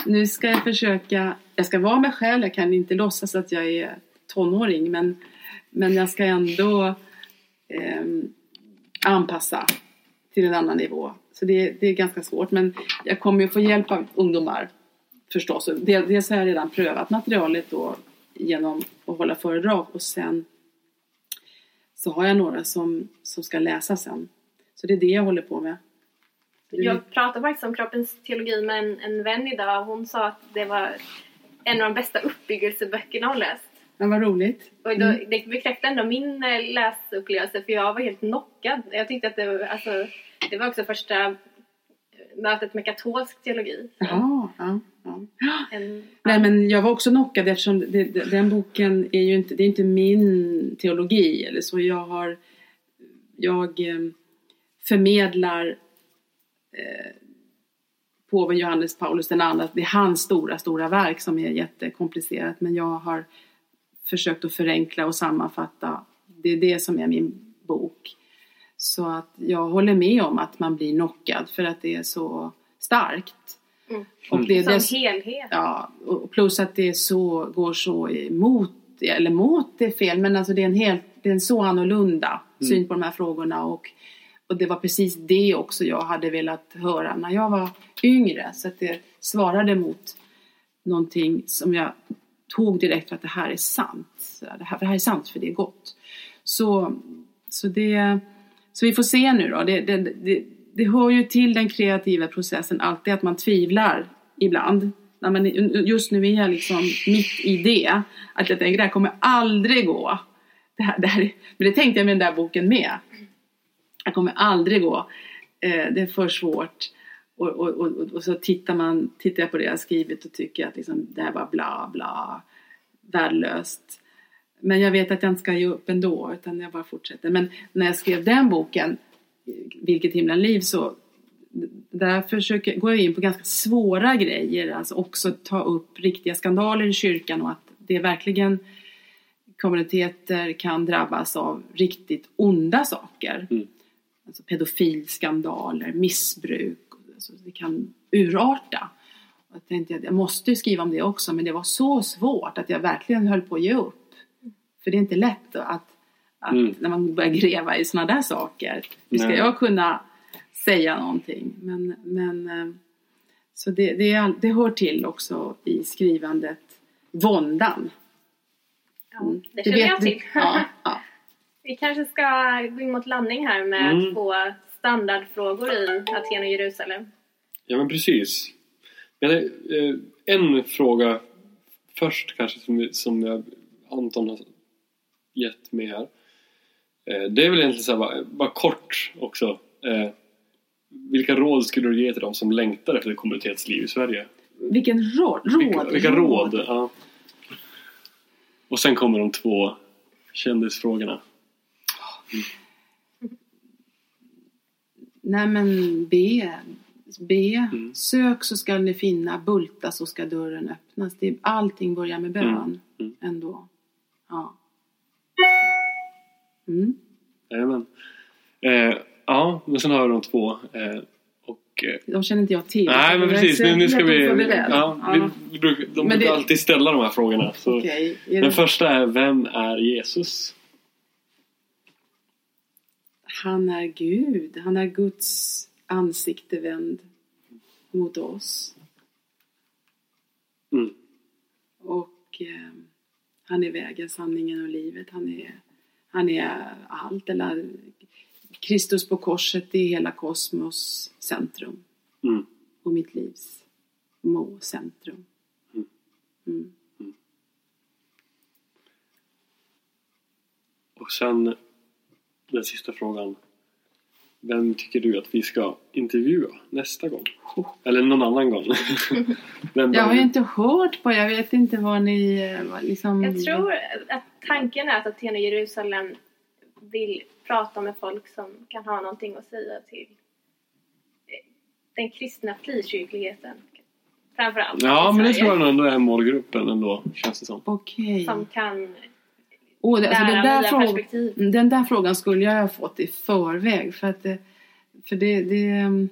[SPEAKER 4] Nu ska jag försöka, jag ska vara mig själv, jag kan inte låtsas att jag är tonåring men, men jag ska ändå eh, anpassa till en annan nivå. Så det, det är ganska svårt men jag kommer ju få hjälp av ungdomar förstås. Dels har jag redan prövat materialet då genom att hålla föredrag och sen så har jag några som, som ska läsa sen. Så det är det jag håller på med.
[SPEAKER 3] Jag pratade faktiskt om kroppens teologi med en, en vän idag och hon sa att det var en av de bästa uppbyggelseböckerna hon läst.
[SPEAKER 4] Men vad roligt.
[SPEAKER 3] Och då,
[SPEAKER 4] Mm.
[SPEAKER 3] det bekräftar ändå min eh, läsupplevelse för jag var helt knockad. Jag tyckte att det var, alltså, det var också första mötet med katolsk teologi.
[SPEAKER 4] Jaha, ja, ja.
[SPEAKER 3] En,
[SPEAKER 4] Nej men jag var också knockad eftersom det, det, den boken är ju inte, det är inte min teologi eller så. Jag har, jag eh, förmedlar eh, påven Johannes Paulus den andra, det är hans stora, stora verk som är jättekomplicerat men jag har försökt att förenkla och sammanfatta. Det är det som är min bok. Så att jag håller med om att man blir knockad för att det är så starkt.
[SPEAKER 3] Mm.
[SPEAKER 4] Och det är
[SPEAKER 3] som
[SPEAKER 4] dess,
[SPEAKER 3] helhet.
[SPEAKER 4] Ja, och plus att det är så, går så emot, eller mot det är fel, men alltså det är en helt, det är en så annorlunda
[SPEAKER 5] Mm.
[SPEAKER 4] syn på de här frågorna och, och det var precis det också jag hade velat höra när jag var yngre. Så att det svarade mot någonting som jag tog direkt för att det här är sant. Det här, det här är sant för det är gott. Så, så, det, så vi får se nu då. Det, det, det, det hör ju till den kreativa processen alltid att man tvivlar ibland. Nej, men just nu är jag liksom mitt i det. Att jag tänker det här kommer aldrig gå. Det här, det här, men det tänkte jag med den där boken med. Det kommer aldrig gå. Eh, det är för svårt. Och, och, och, och så tittar, man, tittar jag på det jag skrivit och tycker att liksom, det här var bla bla. Värdelöst. Men jag vet att jag inte ska ge upp ändå utan jag bara fortsätter. Men när jag skrev den boken, Vilket himla liv, så där försöker, går jag in på ganska svåra grejer, alltså också ta upp riktiga skandaler i kyrkan och att det verkligen kommuniteter kan drabbas av riktigt onda saker.
[SPEAKER 2] Mm.
[SPEAKER 4] Alltså pedofilskandaler, missbruk, alltså det kan urarta. Och Jag tänkte att jag måste ju skriva om det också men det var så svårt att jag verkligen höll på att ge upp. För det är inte lätt att, att
[SPEAKER 2] Mm.
[SPEAKER 4] när man börjar gräva i sådana där saker. Hur ska
[SPEAKER 2] Nej.
[SPEAKER 4] jag kunna säga någonting? Men, men eh, så det, det, det hör till också i skrivandet, våndan.
[SPEAKER 3] Ja,
[SPEAKER 4] Mm.
[SPEAKER 3] det
[SPEAKER 4] Du
[SPEAKER 3] känner jag till.
[SPEAKER 4] Ja, ja.
[SPEAKER 3] Vi kanske ska gå in mot landning här med
[SPEAKER 2] Mm.
[SPEAKER 3] två standardfrågor i Aten och Jerusalem.
[SPEAKER 2] Ja men precis. Men, eh, en fråga först kanske som, som jag, Anton har gett mig här. Eh, det är väl egentligen så här, bara, bara kort också. Eh, vilka råd skulle du ge till dem som längtar efter ett kommunitetsliv i Sverige?
[SPEAKER 4] Vilken råd? råd
[SPEAKER 2] Vilka, vilka råd? Ja. Och sen kommer de två kändisfrågorna.
[SPEAKER 4] Nej men be. Be.
[SPEAKER 2] Mm.
[SPEAKER 4] Sök så ska ni finna. Bulta så ska dörren öppnas. Det, allting börjar med bön
[SPEAKER 2] Mm. Mm.
[SPEAKER 4] ändå. Ja. Mm.
[SPEAKER 2] Jajamän. Eh, ja, men sen har vi de två. Eh, och, eh,
[SPEAKER 4] De känner inte jag till.
[SPEAKER 2] nej men precis, nu, nu ska vi... Ja,
[SPEAKER 4] Ja.
[SPEAKER 2] vi, vi brukar, de
[SPEAKER 4] Men
[SPEAKER 2] brukar
[SPEAKER 4] det-
[SPEAKER 2] alltid ställa de här frågorna. Så.
[SPEAKER 4] Är
[SPEAKER 2] Den
[SPEAKER 4] det-
[SPEAKER 2] första är, vem är Jesus?
[SPEAKER 4] Han är Gud. Han är Guds ansikte vänd mot oss.
[SPEAKER 2] Mm.
[SPEAKER 4] Och eh, han är vägen, sanningen och livet. Han är, han är allt. Eller, Kristus på korset är hela kosmos centrum.
[SPEAKER 2] Mm.
[SPEAKER 4] Och mitt livs må centrum.
[SPEAKER 2] Mm.
[SPEAKER 4] Mm.
[SPEAKER 2] Och sen den sista frågan. Vem tycker du att vi ska intervjua nästa gång? Eller någon annan gång?
[SPEAKER 4] Jag har ju inte hört på, jag vet inte vad ni eh, vad liksom...
[SPEAKER 3] Jag tror att tanken är att Aten och Jerusalem vill prata med folk som kan ha någonting att säga till eh, den kristna frikyrkligheten. Framförallt
[SPEAKER 2] Ja, men det tror jag ändå är målgruppen ändå, känns det som.
[SPEAKER 4] Okej.
[SPEAKER 3] Som kan
[SPEAKER 4] Åh, det- alltså, den, där frågan,
[SPEAKER 3] perspektiv.
[SPEAKER 4] den där frågan skulle jag ha fått i förväg. För att det, för det, det, ehm,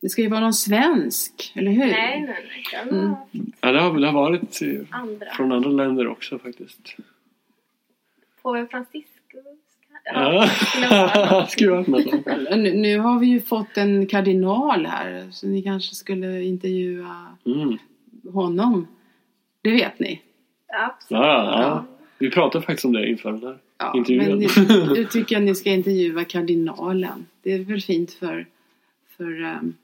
[SPEAKER 4] det ska ju vara någon svensk, eller hur?
[SPEAKER 3] Nej, nej, nej. Det kan
[SPEAKER 4] Mm.
[SPEAKER 2] Ja, det har, det har varit eh,
[SPEAKER 3] andra.
[SPEAKER 2] från andra länder också faktiskt.
[SPEAKER 3] Påve Franciscus.
[SPEAKER 2] Ja,
[SPEAKER 3] vara-
[SPEAKER 2] skulle.
[SPEAKER 4] Nu, nu har vi ju fått en kardinal här, så ni kanske skulle intervjua
[SPEAKER 2] Mm.
[SPEAKER 4] honom. Det vet ni?
[SPEAKER 3] Absolut.
[SPEAKER 2] Ja, ja. Vi pratade faktiskt om det inför den här
[SPEAKER 4] Ja,
[SPEAKER 2] intervjun.
[SPEAKER 4] men nu tycker jag ni ska intervjua kardinalen. Det är väl fint för, för um,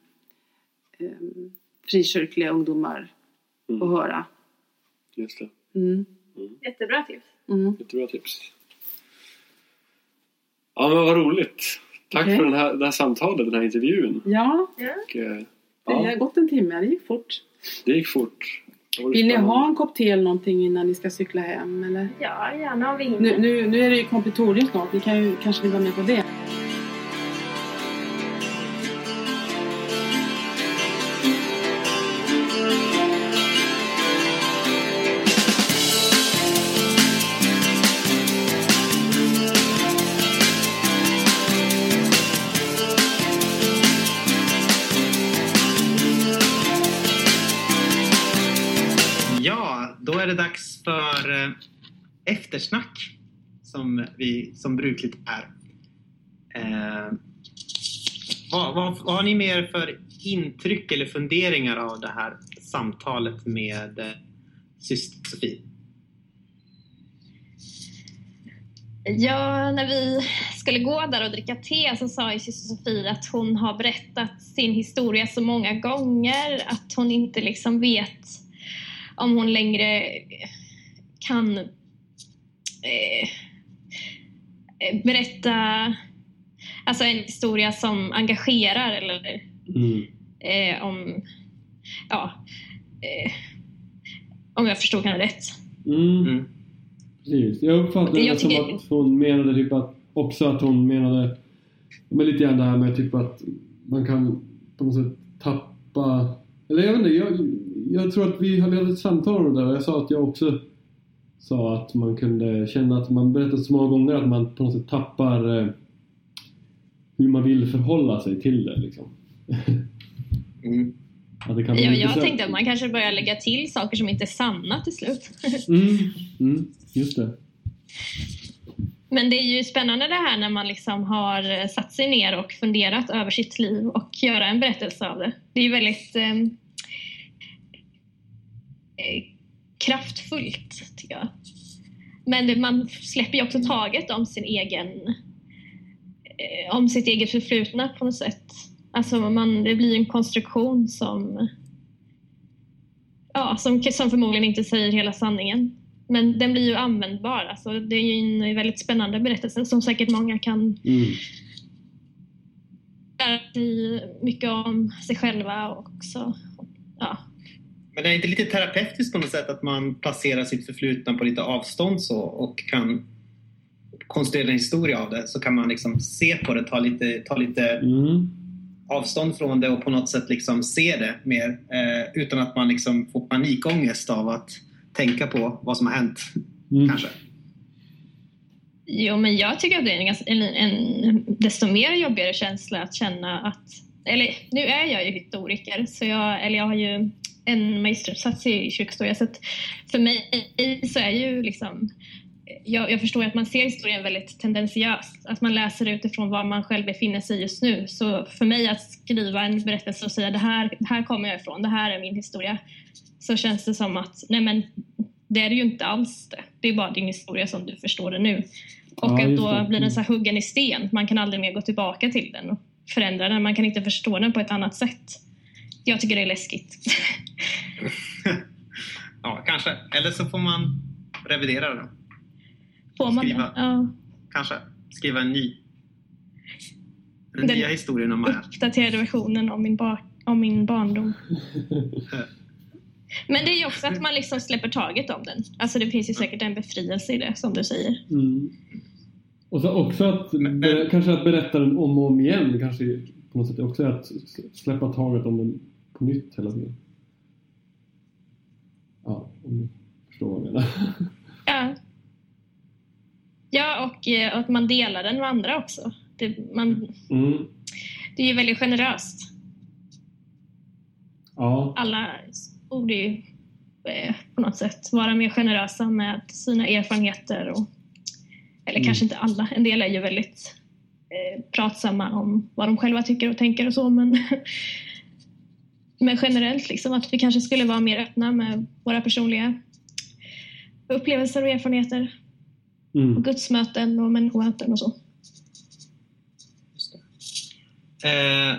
[SPEAKER 4] um, frikyrkliga ungdomar
[SPEAKER 2] Mm.
[SPEAKER 4] att höra.
[SPEAKER 2] Just det.
[SPEAKER 4] Mm.
[SPEAKER 3] Jättebra tips.
[SPEAKER 4] Mm.
[SPEAKER 2] Jättebra tips. Ja, men vad roligt. Tack
[SPEAKER 4] Okej.
[SPEAKER 2] för den här, det här samtalet, den här intervjun.
[SPEAKER 4] Ja,
[SPEAKER 3] Ja.
[SPEAKER 2] Och, eh,
[SPEAKER 4] det
[SPEAKER 2] ja,
[SPEAKER 4] har gått en timme. Det gick fort.
[SPEAKER 2] det gick fort.
[SPEAKER 4] Vill ni ha en kopp te eller någonting innan ni ska cykla hem? Eller?
[SPEAKER 3] ja, gärna om vi hinner.
[SPEAKER 4] Nu, nu, nu är det ju kompitorium snart. Ni kan ju kanske vill vara med på det.
[SPEAKER 1] Eftersnack som, vi, som brukligt är. Eh, vad, vad, vad har ni mer för intryck eller funderingar av det här samtalet med eh, syster Sofie?
[SPEAKER 3] Ja, när vi skulle gå där och dricka te så sa ju syster Sofie att hon har berättat sin historia så många gånger att hon inte liksom vet om hon längre kan eh, eh, berätta alltså en historia som engagerar eller
[SPEAKER 6] Mm.
[SPEAKER 3] eh, om ja eh, om jag förstod henne rätt.
[SPEAKER 6] Mm.
[SPEAKER 1] Mm.
[SPEAKER 6] Precis. Jag uppfattade
[SPEAKER 3] Jag
[SPEAKER 6] det som att hon menade typ att
[SPEAKER 2] också att hon menade men lite grann det här med typ att man kan på något sätt tappa eller jag vet inte, jag, jag tror att vi hade ett samtal om det där och jag sa att jag också sa att man kunde känna att man berättat så många gånger att man på något sätt tappar eh, hur man vill förhålla sig till det liksom.
[SPEAKER 1] Mm.
[SPEAKER 2] Att det kan
[SPEAKER 3] Ja, jag tänkte att man kanske börjar lägga till saker som inte är sanna till slut.
[SPEAKER 2] Mm, mm, just det.
[SPEAKER 3] Men det är ju spännande det här när man liksom har eh, satt sig ner och funderat över sitt liv och göra en berättelse av det. Det är ju väldigt eh, eh, kraftfullt, tycker jag. Men man släpper ju också taget om sin egen eh, om sitt eget förflutna på något sätt. Alltså man, det blir en konstruktion som ja, som, som förmodligen inte säger hela sanningen. Men den blir ju användbar. Alltså, det är ju en väldigt spännande berättelse som säkert många kan
[SPEAKER 2] Mm.
[SPEAKER 3] lära sig mycket om sig själva också. Ja.
[SPEAKER 1] Men det är inte lite terapeutiskt på något sätt att man placerar sitt förflutna på lite avstånd så och kan konstruera en historia av det så kan man liksom se på det, ta lite, ta lite
[SPEAKER 2] Mm.
[SPEAKER 1] avstånd från det och på något sätt liksom se det mer eh, utan att man liksom får panikångest av att tänka på vad som har hänt
[SPEAKER 2] Mm.
[SPEAKER 1] kanske.
[SPEAKER 3] Jo, men jag tycker att det är en, ganska- en, en desto mer jobbigare känsla att känna att... Eller nu är jag ju historiker, så jag, eller jag har ju en magisteruppsats i kyrkhistoria. Så att för mig så är ju liksom... Jag, jag förstår att man ser historien väldigt tendentiöst. Att man läser utifrån var man själv befinner sig just nu. Så för mig att skriva en berättelse och säga det här, här kommer jag ifrån, det här är min historia. Så känns det som att, nej men det är det ju inte alls det. Det är bara din historia som du förstår det nu. Och
[SPEAKER 2] Ja,
[SPEAKER 3] att då
[SPEAKER 2] det.
[SPEAKER 3] blir den så här huggen i sten. Man kan aldrig mer gå tillbaka till den och förändra den. Man kan inte förstå den på ett annat sätt. Jag tycker det är läskigt.
[SPEAKER 1] Ja, kanske. Eller så får man revidera det.
[SPEAKER 3] Får man
[SPEAKER 1] Skriva.
[SPEAKER 3] det? Ja.
[SPEAKER 1] Kanske. Skriva en ny. Den,
[SPEAKER 3] Den-
[SPEAKER 1] nya historien om Maja.
[SPEAKER 3] Uppdaterade versionen om min, bar- om min barndom. Men det är ju också att man liksom släpper taget om den. Alltså det finns ju säkert en befrielse i det, som du säger.
[SPEAKER 2] Mm. Och så också att,
[SPEAKER 1] Men-
[SPEAKER 2] be, kanske att berätta den om och om igen kanske på något sätt också är att släppa taget om den nytt hela tiden. Ja, om du förstår vad jag menar.
[SPEAKER 3] Ja. Ja, och eh, att man delar den med andra också. Det, man,
[SPEAKER 2] Mm.
[SPEAKER 3] det är ju väldigt generöst.
[SPEAKER 2] Ja.
[SPEAKER 3] Alla borde ju eh, på något sätt vara mer generösa med sina erfarenheter. Och, eller
[SPEAKER 2] Mm.
[SPEAKER 3] kanske inte alla, en del är ju väldigt eh, pratsamma om vad de själva tycker och tänker och så. Men, men generellt, liksom, att vi kanske skulle vara mer öppna med våra personliga upplevelser och erfarenheter.
[SPEAKER 2] Mm.
[SPEAKER 3] Och gudsmöten och människomöten och så.
[SPEAKER 1] Eh,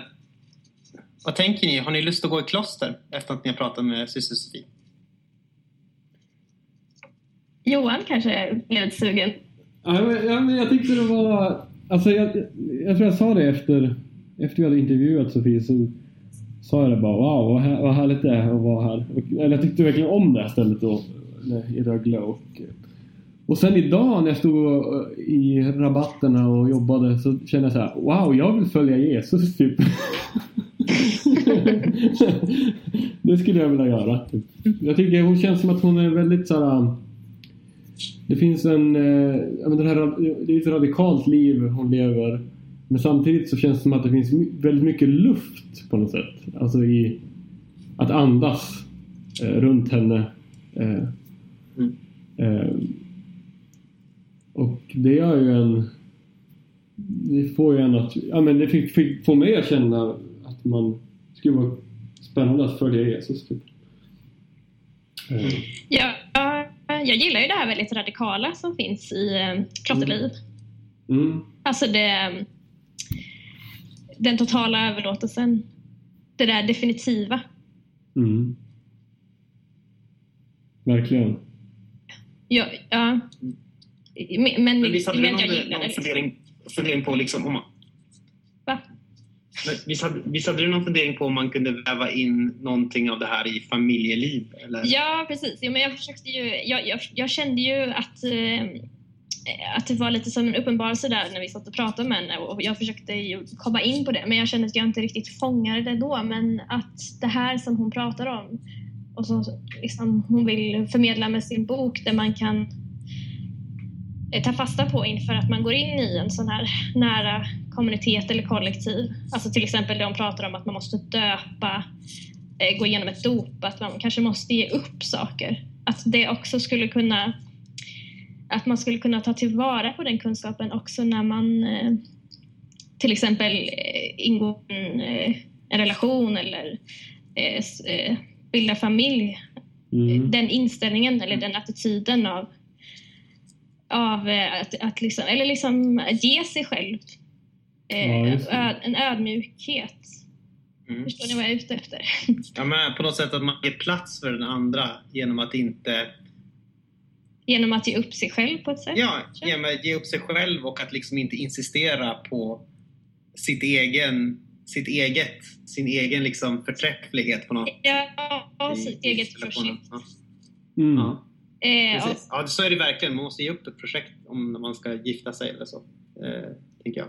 [SPEAKER 1] vad tänker ni? Har ni lust att gå i kloster efter att ni har pratat med syster Sofie?
[SPEAKER 3] Johan kanske blev lite sugen.
[SPEAKER 2] Ja, men, ja, men jag tyckte det var... Alltså jag, jag tror jag sa det efter, efter vi hade intervjuat Sofie så sa jag det bara wow vad, här, vad härligt det är att vara här. Och, eller jag tyckte verkligen om det här stället då i Rögle och, och sen idag när jag stod eh, i rabatterna och jobbade så kände jag så här wow jag vill följa Jesus typ. det skulle jag vilja göra. Typ. Jag tycker hon känns som att hon är väldigt så här um, det finns en, eh, den här, det är ett radikalt liv hon lever. Men samtidigt så känns det som att det finns väldigt mycket luft på något sätt. Alltså i att andas eh, runt henne. Eh,
[SPEAKER 1] Mm.
[SPEAKER 2] eh, och det gör ju en... Det får ju en att... Ja men det fick, fick, får mig att känna att man skulle vara spännande att följa Jesus. Typ. Eh,
[SPEAKER 3] Ja, jag gillar ju det här väldigt radikala som finns i eh, klotterliv.
[SPEAKER 2] mm,
[SPEAKER 3] Alltså det, den totala överlåtelsen. Det där definitiva.
[SPEAKER 2] mm. Verkligen.
[SPEAKER 3] Ja, ja. Men, men,
[SPEAKER 1] Men visst hade du
[SPEAKER 3] men
[SPEAKER 1] någon,
[SPEAKER 3] jag gillar
[SPEAKER 1] någon.
[SPEAKER 3] Liksom.
[SPEAKER 1] fundering, fundering på liksom om man,
[SPEAKER 3] Va?
[SPEAKER 1] men visst, hade, visst hade du någon fundering på om man kunde väva in någonting av det här i familjeliv? Eller?
[SPEAKER 3] Ja, precis. Jo, men jag, försökte ju, jag, jag, jag kände ju att eh, att det var lite som en uppenbarelse där när vi satt och pratade med henne och jag försökte ju komma in på det men jag kände att jag inte riktigt fångade det då men att det här som hon pratar om och som liksom hon vill förmedla med sin bok där man kan eh, ta fasta på inför att man går in i en sån här nära kommunitet eller kollektiv. Alltså till exempel det hon pratar om att man måste döpa, eh, gå igenom ett dop, att man kanske måste ge upp saker. Att det också skulle kunna att man skulle kunna ta tillvara på den kunskapen också när man eh, till exempel eh, ingår en, eh, en relation eller bildar familj.
[SPEAKER 2] Mm.
[SPEAKER 3] Den inställningen eller den attityden av, av eh, att, att liksom, eller liksom ge sig själv eh,
[SPEAKER 2] Ja,
[SPEAKER 3] en ödmjukhet.
[SPEAKER 1] Mm.
[SPEAKER 3] Förstår ni vad jag är ute efter?
[SPEAKER 1] Ja, men på något sätt att man ger plats för den andra genom att inte
[SPEAKER 3] Genom att ge upp sig själv på ett sätt.
[SPEAKER 1] ja, genom att ge upp sig själv och att liksom inte insistera på sitt egen, sitt eget, sin egen liksom förträfflighet på något
[SPEAKER 3] Ja, sitt
[SPEAKER 1] i
[SPEAKER 3] eget projekt.
[SPEAKER 1] Ja.
[SPEAKER 2] Mm.
[SPEAKER 1] Ja.
[SPEAKER 3] Eh, och.
[SPEAKER 1] Ja, så är det verkligen. Man måste ge upp ett projekt om man ska gifta sig eller så. Eh, tänker jag.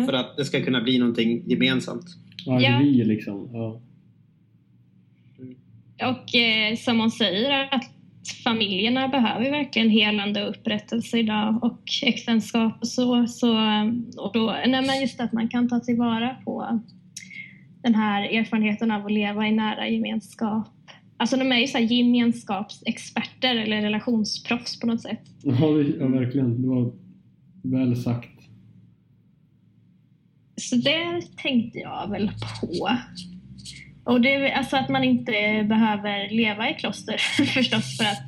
[SPEAKER 3] eh,
[SPEAKER 1] För att det ska kunna bli någonting gemensamt.
[SPEAKER 2] Ja,
[SPEAKER 3] Ja.
[SPEAKER 2] vi liksom. Ja.
[SPEAKER 3] Och eh, som hon säger att familjerna behöver verkligen helande och upprättelse idag och äktenskap och så. så och då, nej just att man kan ta tillvara på den här erfarenheten av att leva i nära gemenskap. Alltså de är ju så här gemenskapsexperter eller relationsproffs på något sätt.
[SPEAKER 2] Ja, ja, verkligen. Det var väl sagt.
[SPEAKER 3] Så det tänkte jag väl på. Och det, är alltså att man inte behöver leva i kloster förstås för att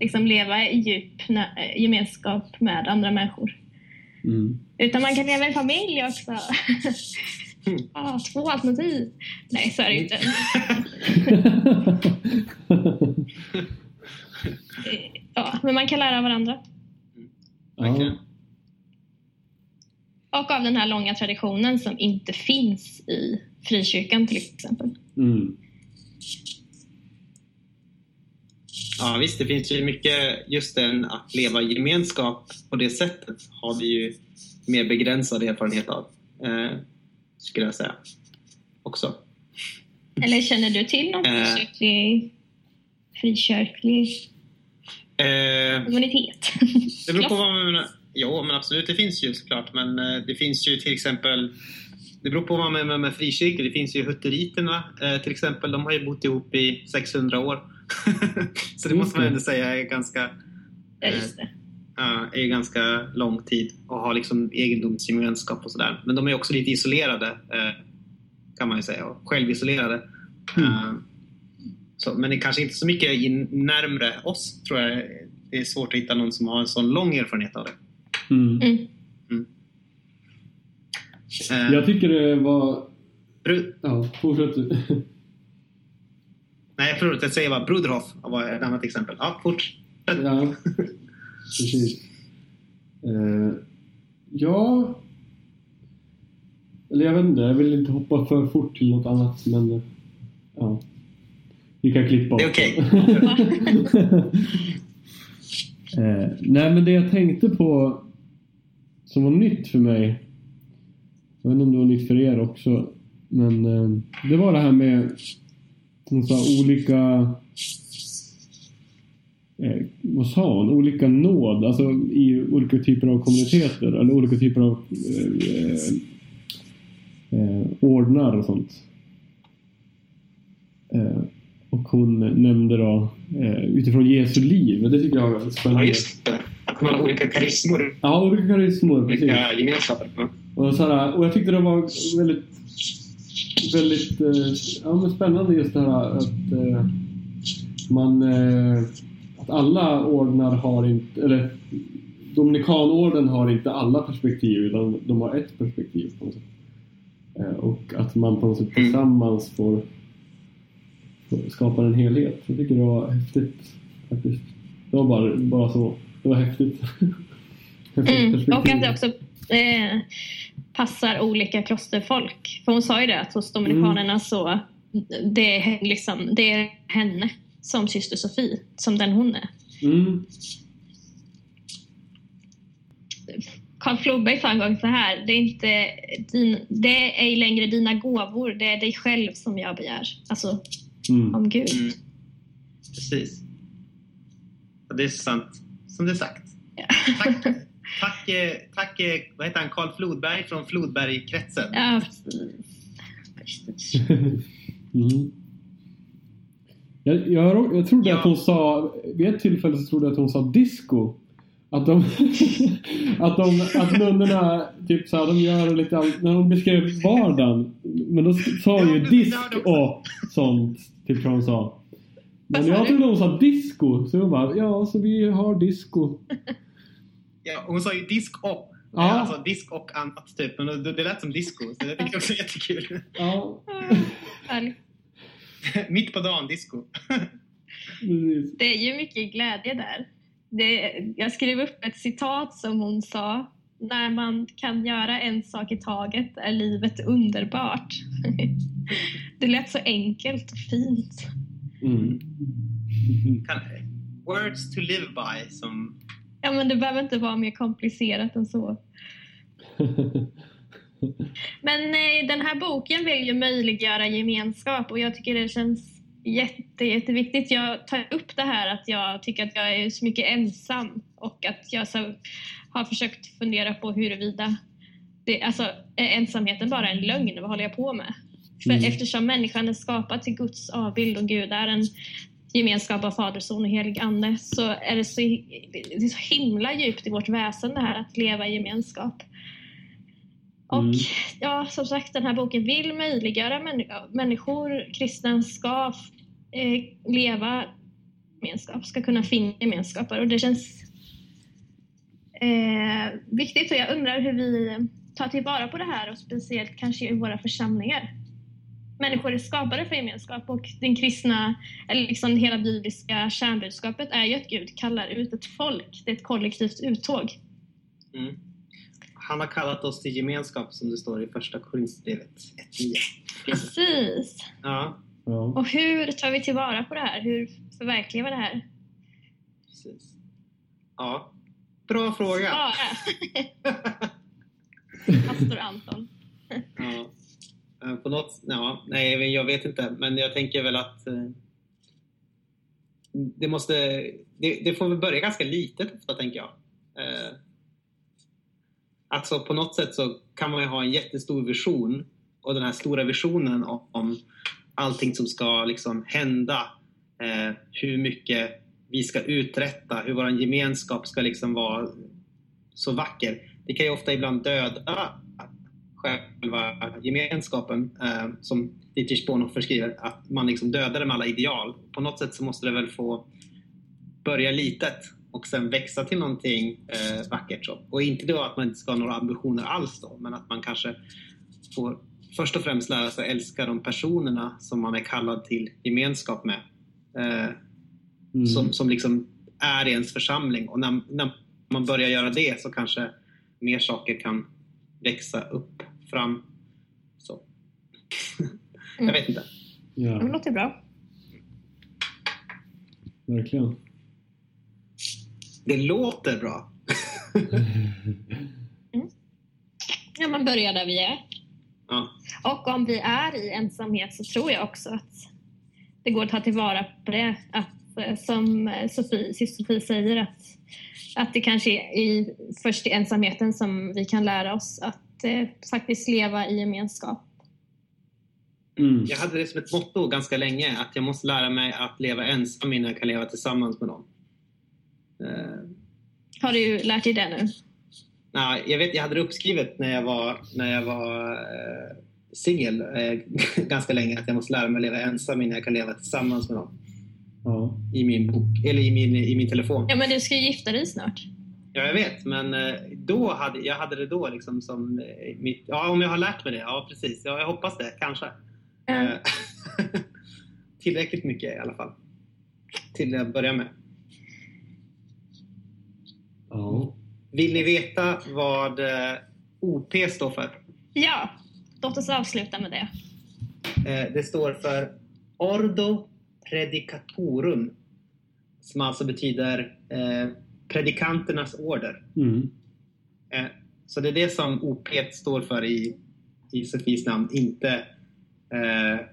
[SPEAKER 3] liksom leva i djup gemenskap med andra människor.
[SPEAKER 2] Mm.
[SPEAKER 3] Utan man kan leva i familj också. ah, två alternativ. Nej, så är det inte. Ja, men man kan lära av varandra.
[SPEAKER 1] Verkligen.
[SPEAKER 3] Och av den här långa traditionen som inte finns i frikyrkan till exempel.
[SPEAKER 2] Mm.
[SPEAKER 1] Ja visst, det finns ju mycket just den att leva i gemenskap på det sättet har vi ju mer begränsad erfarenhet av. Eh, skulle jag säga. Också.
[SPEAKER 3] Eller känner du till någon
[SPEAKER 1] Eh.
[SPEAKER 3] frikyrklig, frikyrklig
[SPEAKER 1] Eh,
[SPEAKER 3] kommunitet?
[SPEAKER 1] Det beror på vad man menar. Jo, men absolut, det finns ju såklart. Men eh, det finns ju till exempel... Det beror på vad man menar med frikyrkor. Det finns ju hutteriterna eh, till exempel. De har ju bott ihop i 600 år. Så det måste man
[SPEAKER 2] det.
[SPEAKER 1] ändå säga är ganska,
[SPEAKER 3] Ja, just det.
[SPEAKER 1] ja, är ganska lång tid och har liksom egendomsgemenskap och sådär. Men de är också lite isolerade eh, kan man ju säga. Och självisolerade.
[SPEAKER 2] Mm.
[SPEAKER 1] Eh, så, men det är kanske inte så mycket in, närmre oss tror jag. Det är svårt att hitta någon som har en sån lång erfarenhet av det.
[SPEAKER 2] Mm.
[SPEAKER 3] Mm.
[SPEAKER 1] Eh,
[SPEAKER 2] Jag tycker det var...
[SPEAKER 1] Bru-
[SPEAKER 2] Ja, fortsätt du.
[SPEAKER 1] Nej, förlåt. Jag säger bara Bruderhof var ett annat exempel. Ja, fort.
[SPEAKER 2] Ja, precis. Eh, ja... Eller jag vet inte, jag vill inte hoppa för fort till något annat men... Ja. Vi kan klippa
[SPEAKER 1] Det är okej.
[SPEAKER 2] eh, nej men det jag tänkte på som var nytt för mig. Jag vet inte om det var nytt för er också. Men eh, det var det här med hon sa olika eh, vad sa hon? Olika nåd, alltså i olika typer av kommuniteter eller olika typer av eh, eh, ordnar och sånt. Eh, och hon nämnde då eh, utifrån Jesu liv. Det tycker jag var spännande.
[SPEAKER 1] det. Att man har olika karismor,
[SPEAKER 2] Ja, olika karismor. Precis.
[SPEAKER 1] olika gemenskaper.
[SPEAKER 2] Och, så här, och jag tyckte det var väldigt, väldigt eh, ja, men spännande just det här att eh, man eh, att alla ordnar har inte, eller Dominikanorden har inte alla perspektiv utan de har ett perspektiv på något sätt. Eh, och att man på något sätt
[SPEAKER 1] Mm.
[SPEAKER 2] tillsammans får, får skapa en helhet. Jag tycker det var häftigt faktiskt. Det var bara, bara så. Det var häftigt. häftigt
[SPEAKER 3] Mm. Och att det också eh, passar olika klosterfolk. För hon sa ju det att hos dominikanerna så det är, liksom, det är henne som syster Sofie, som den hon är.
[SPEAKER 2] Mm.
[SPEAKER 3] Karl Floberg sa en gång så här, det är inte din, det är ej längre dina gåvor, det är dig själv som jag begär. Alltså
[SPEAKER 2] Mm.
[SPEAKER 3] om Gud.
[SPEAKER 1] Mm. Precis. Och det är så sant som det är sagt.
[SPEAKER 3] Ja.
[SPEAKER 1] Tack, tack, eh, tack eh, vad heter han, Karl Flodberg från Flodbergkretsen.
[SPEAKER 3] Ja, precis.
[SPEAKER 2] Mm. Jag, jag, jag trodde
[SPEAKER 1] Ja.
[SPEAKER 2] att hon sa, vid ett tillfälle så trodde jag att hon sa disco. Att de, att de, att nunnorna typ så här, de gör lite allt, när de beskrev vardagen. Men då sa hon ju disk och sånt, typ tror hon sa. Men jag trodde hon sa disco, så jag bara, ja så vi har disco.
[SPEAKER 1] Ja, hon sa ju disk och.
[SPEAKER 2] Ja.
[SPEAKER 1] Eh, Alltså disk och annat typ. Men det, det lät som disco. Så det tycker jag också är jättekul.
[SPEAKER 2] Ja.
[SPEAKER 1] Mitt på dagen, disco.
[SPEAKER 3] Det är ju mycket glädje där. Det, jag skrev upp ett citat som hon sa. När man kan göra en sak i taget är livet underbart. Det lät så enkelt och fint.
[SPEAKER 2] Mm.
[SPEAKER 1] Words to live by som...
[SPEAKER 3] Ja, men det behöver inte vara mer komplicerat än så. Men eh, den här boken vill ju möjliggöra gemenskap och jag tycker det känns jätte, jätteviktigt. Jag tar upp det här att jag tycker att jag är så mycket ensam och att jag så har försökt fundera på huruvida det, alltså, är ensamheten bara en lögn? Vad håller jag på med? För
[SPEAKER 2] Mm.
[SPEAKER 3] eftersom människan är skapad till Guds avbild och Gud är en gemenskap av Fader, Son och Helig Ande så är det så, det är så himla djupt i vårt väsen det här att leva i gemenskap. Och
[SPEAKER 2] Mm.
[SPEAKER 3] ja, som sagt, den här boken vill möjliggöra män, människor, kristna, ska eh, leva gemenskap, ska kunna finna gemenskaper och det känns eh, viktigt och jag undrar hur vi tar tillvara på det här och speciellt kanske i våra församlingar. Människor är skapade för gemenskap och den kristna, eller liksom hela bibliska kärnbudskapet är ju att Gud kallar ut ett folk, det är ett kollektivt uttåg.
[SPEAKER 1] Mm. Han har kallat oss till gemenskap som det står i första Korinthierbrevet 1.9.
[SPEAKER 3] Precis.
[SPEAKER 1] Ja.
[SPEAKER 3] Och hur tar vi tillvara på det här? Hur förverkligar vi det här?
[SPEAKER 1] precis. Ja, bra fråga.
[SPEAKER 3] Svara! Pastor Anton.
[SPEAKER 1] På något, ja, nej, jag vet inte, men jag tänker väl att eh, det måste, det, det får väl börja ganska litet ofta, tänker jag. Eh, Alltså på något sätt så kan man ju ha en jättestor vision och den här stora visionen om, om allting som ska liksom hända, eh, hur mycket vi ska uträtta, hur vår gemenskap ska liksom vara så vacker. Det kan ju ofta ibland döda själva gemenskapen eh, som Dietrich Bonhoeffer skriver, att man liksom dödar med alla ideal. På något sätt så måste det väl få börja litet och sen växa till någonting eh, vackert. Så. Och inte då att man inte ska ha några ambitioner alls då, men att man kanske får först och främst lära sig älska de personerna som man är kallad till gemenskap med. Eh,
[SPEAKER 2] Mm.
[SPEAKER 1] som, som liksom är i ens församling. Och när, när man börjar göra det så kanske mer saker kan växa upp fram. Så. Jag vet inte.
[SPEAKER 3] Det
[SPEAKER 2] Ja,
[SPEAKER 3] låter bra.
[SPEAKER 2] verkligen.
[SPEAKER 1] Det låter bra.
[SPEAKER 3] Ja, man börjar där vi är.
[SPEAKER 1] Ja.
[SPEAKER 3] Och om vi är i ensamhet så tror jag också att det går att ta tillvara på det. Att, eh, som eh, Sofie, syster Sofie säger, att, att det kanske är i, först i ensamheten som vi kan lära oss att eh, faktiskt leva i gemenskap.
[SPEAKER 2] Mm.
[SPEAKER 1] Jag hade det som ett motto ganska länge att jag måste lära mig att leva ensam innan jag kan leva tillsammans med någon. Eh,
[SPEAKER 3] Har du lärt dig det nu?
[SPEAKER 1] nej, jag, vet, jag hade det uppskrivet när jag var, när jag var eh, singel eh, ganska länge att jag måste lära mig att leva ensam innan jag kan leva tillsammans med någon.
[SPEAKER 2] Ja.
[SPEAKER 1] I min bok, eller i min, i min telefon.
[SPEAKER 3] Ja, men du ska ju gifta dig snart.
[SPEAKER 1] Ja, jag vet, men eh, då hade, jag hade det då liksom som eh, mitt... Ja, om jag har lärt mig det. Ja, precis. Ja, jag hoppas det, kanske.
[SPEAKER 3] Mm.
[SPEAKER 1] Tillräckligt mycket i alla fall. Till att börja med.
[SPEAKER 2] Ja.
[SPEAKER 1] Vill ni veta vad OP står för?
[SPEAKER 3] Ja, låt oss avsluta med det.
[SPEAKER 1] Det står för Ordo Predicatorum. Som alltså betyder eh, predikanternas order.
[SPEAKER 2] Mm.
[SPEAKER 1] Eh, så det är det som OP står för i, i Sofies namn, inte, eh,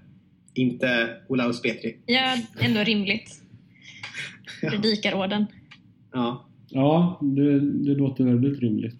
[SPEAKER 1] inte Olaus Petri.
[SPEAKER 3] Ja, ändå rimligt. Predikarorden.
[SPEAKER 1] Ja.
[SPEAKER 2] Ja, det, det låter väldigt rimligt.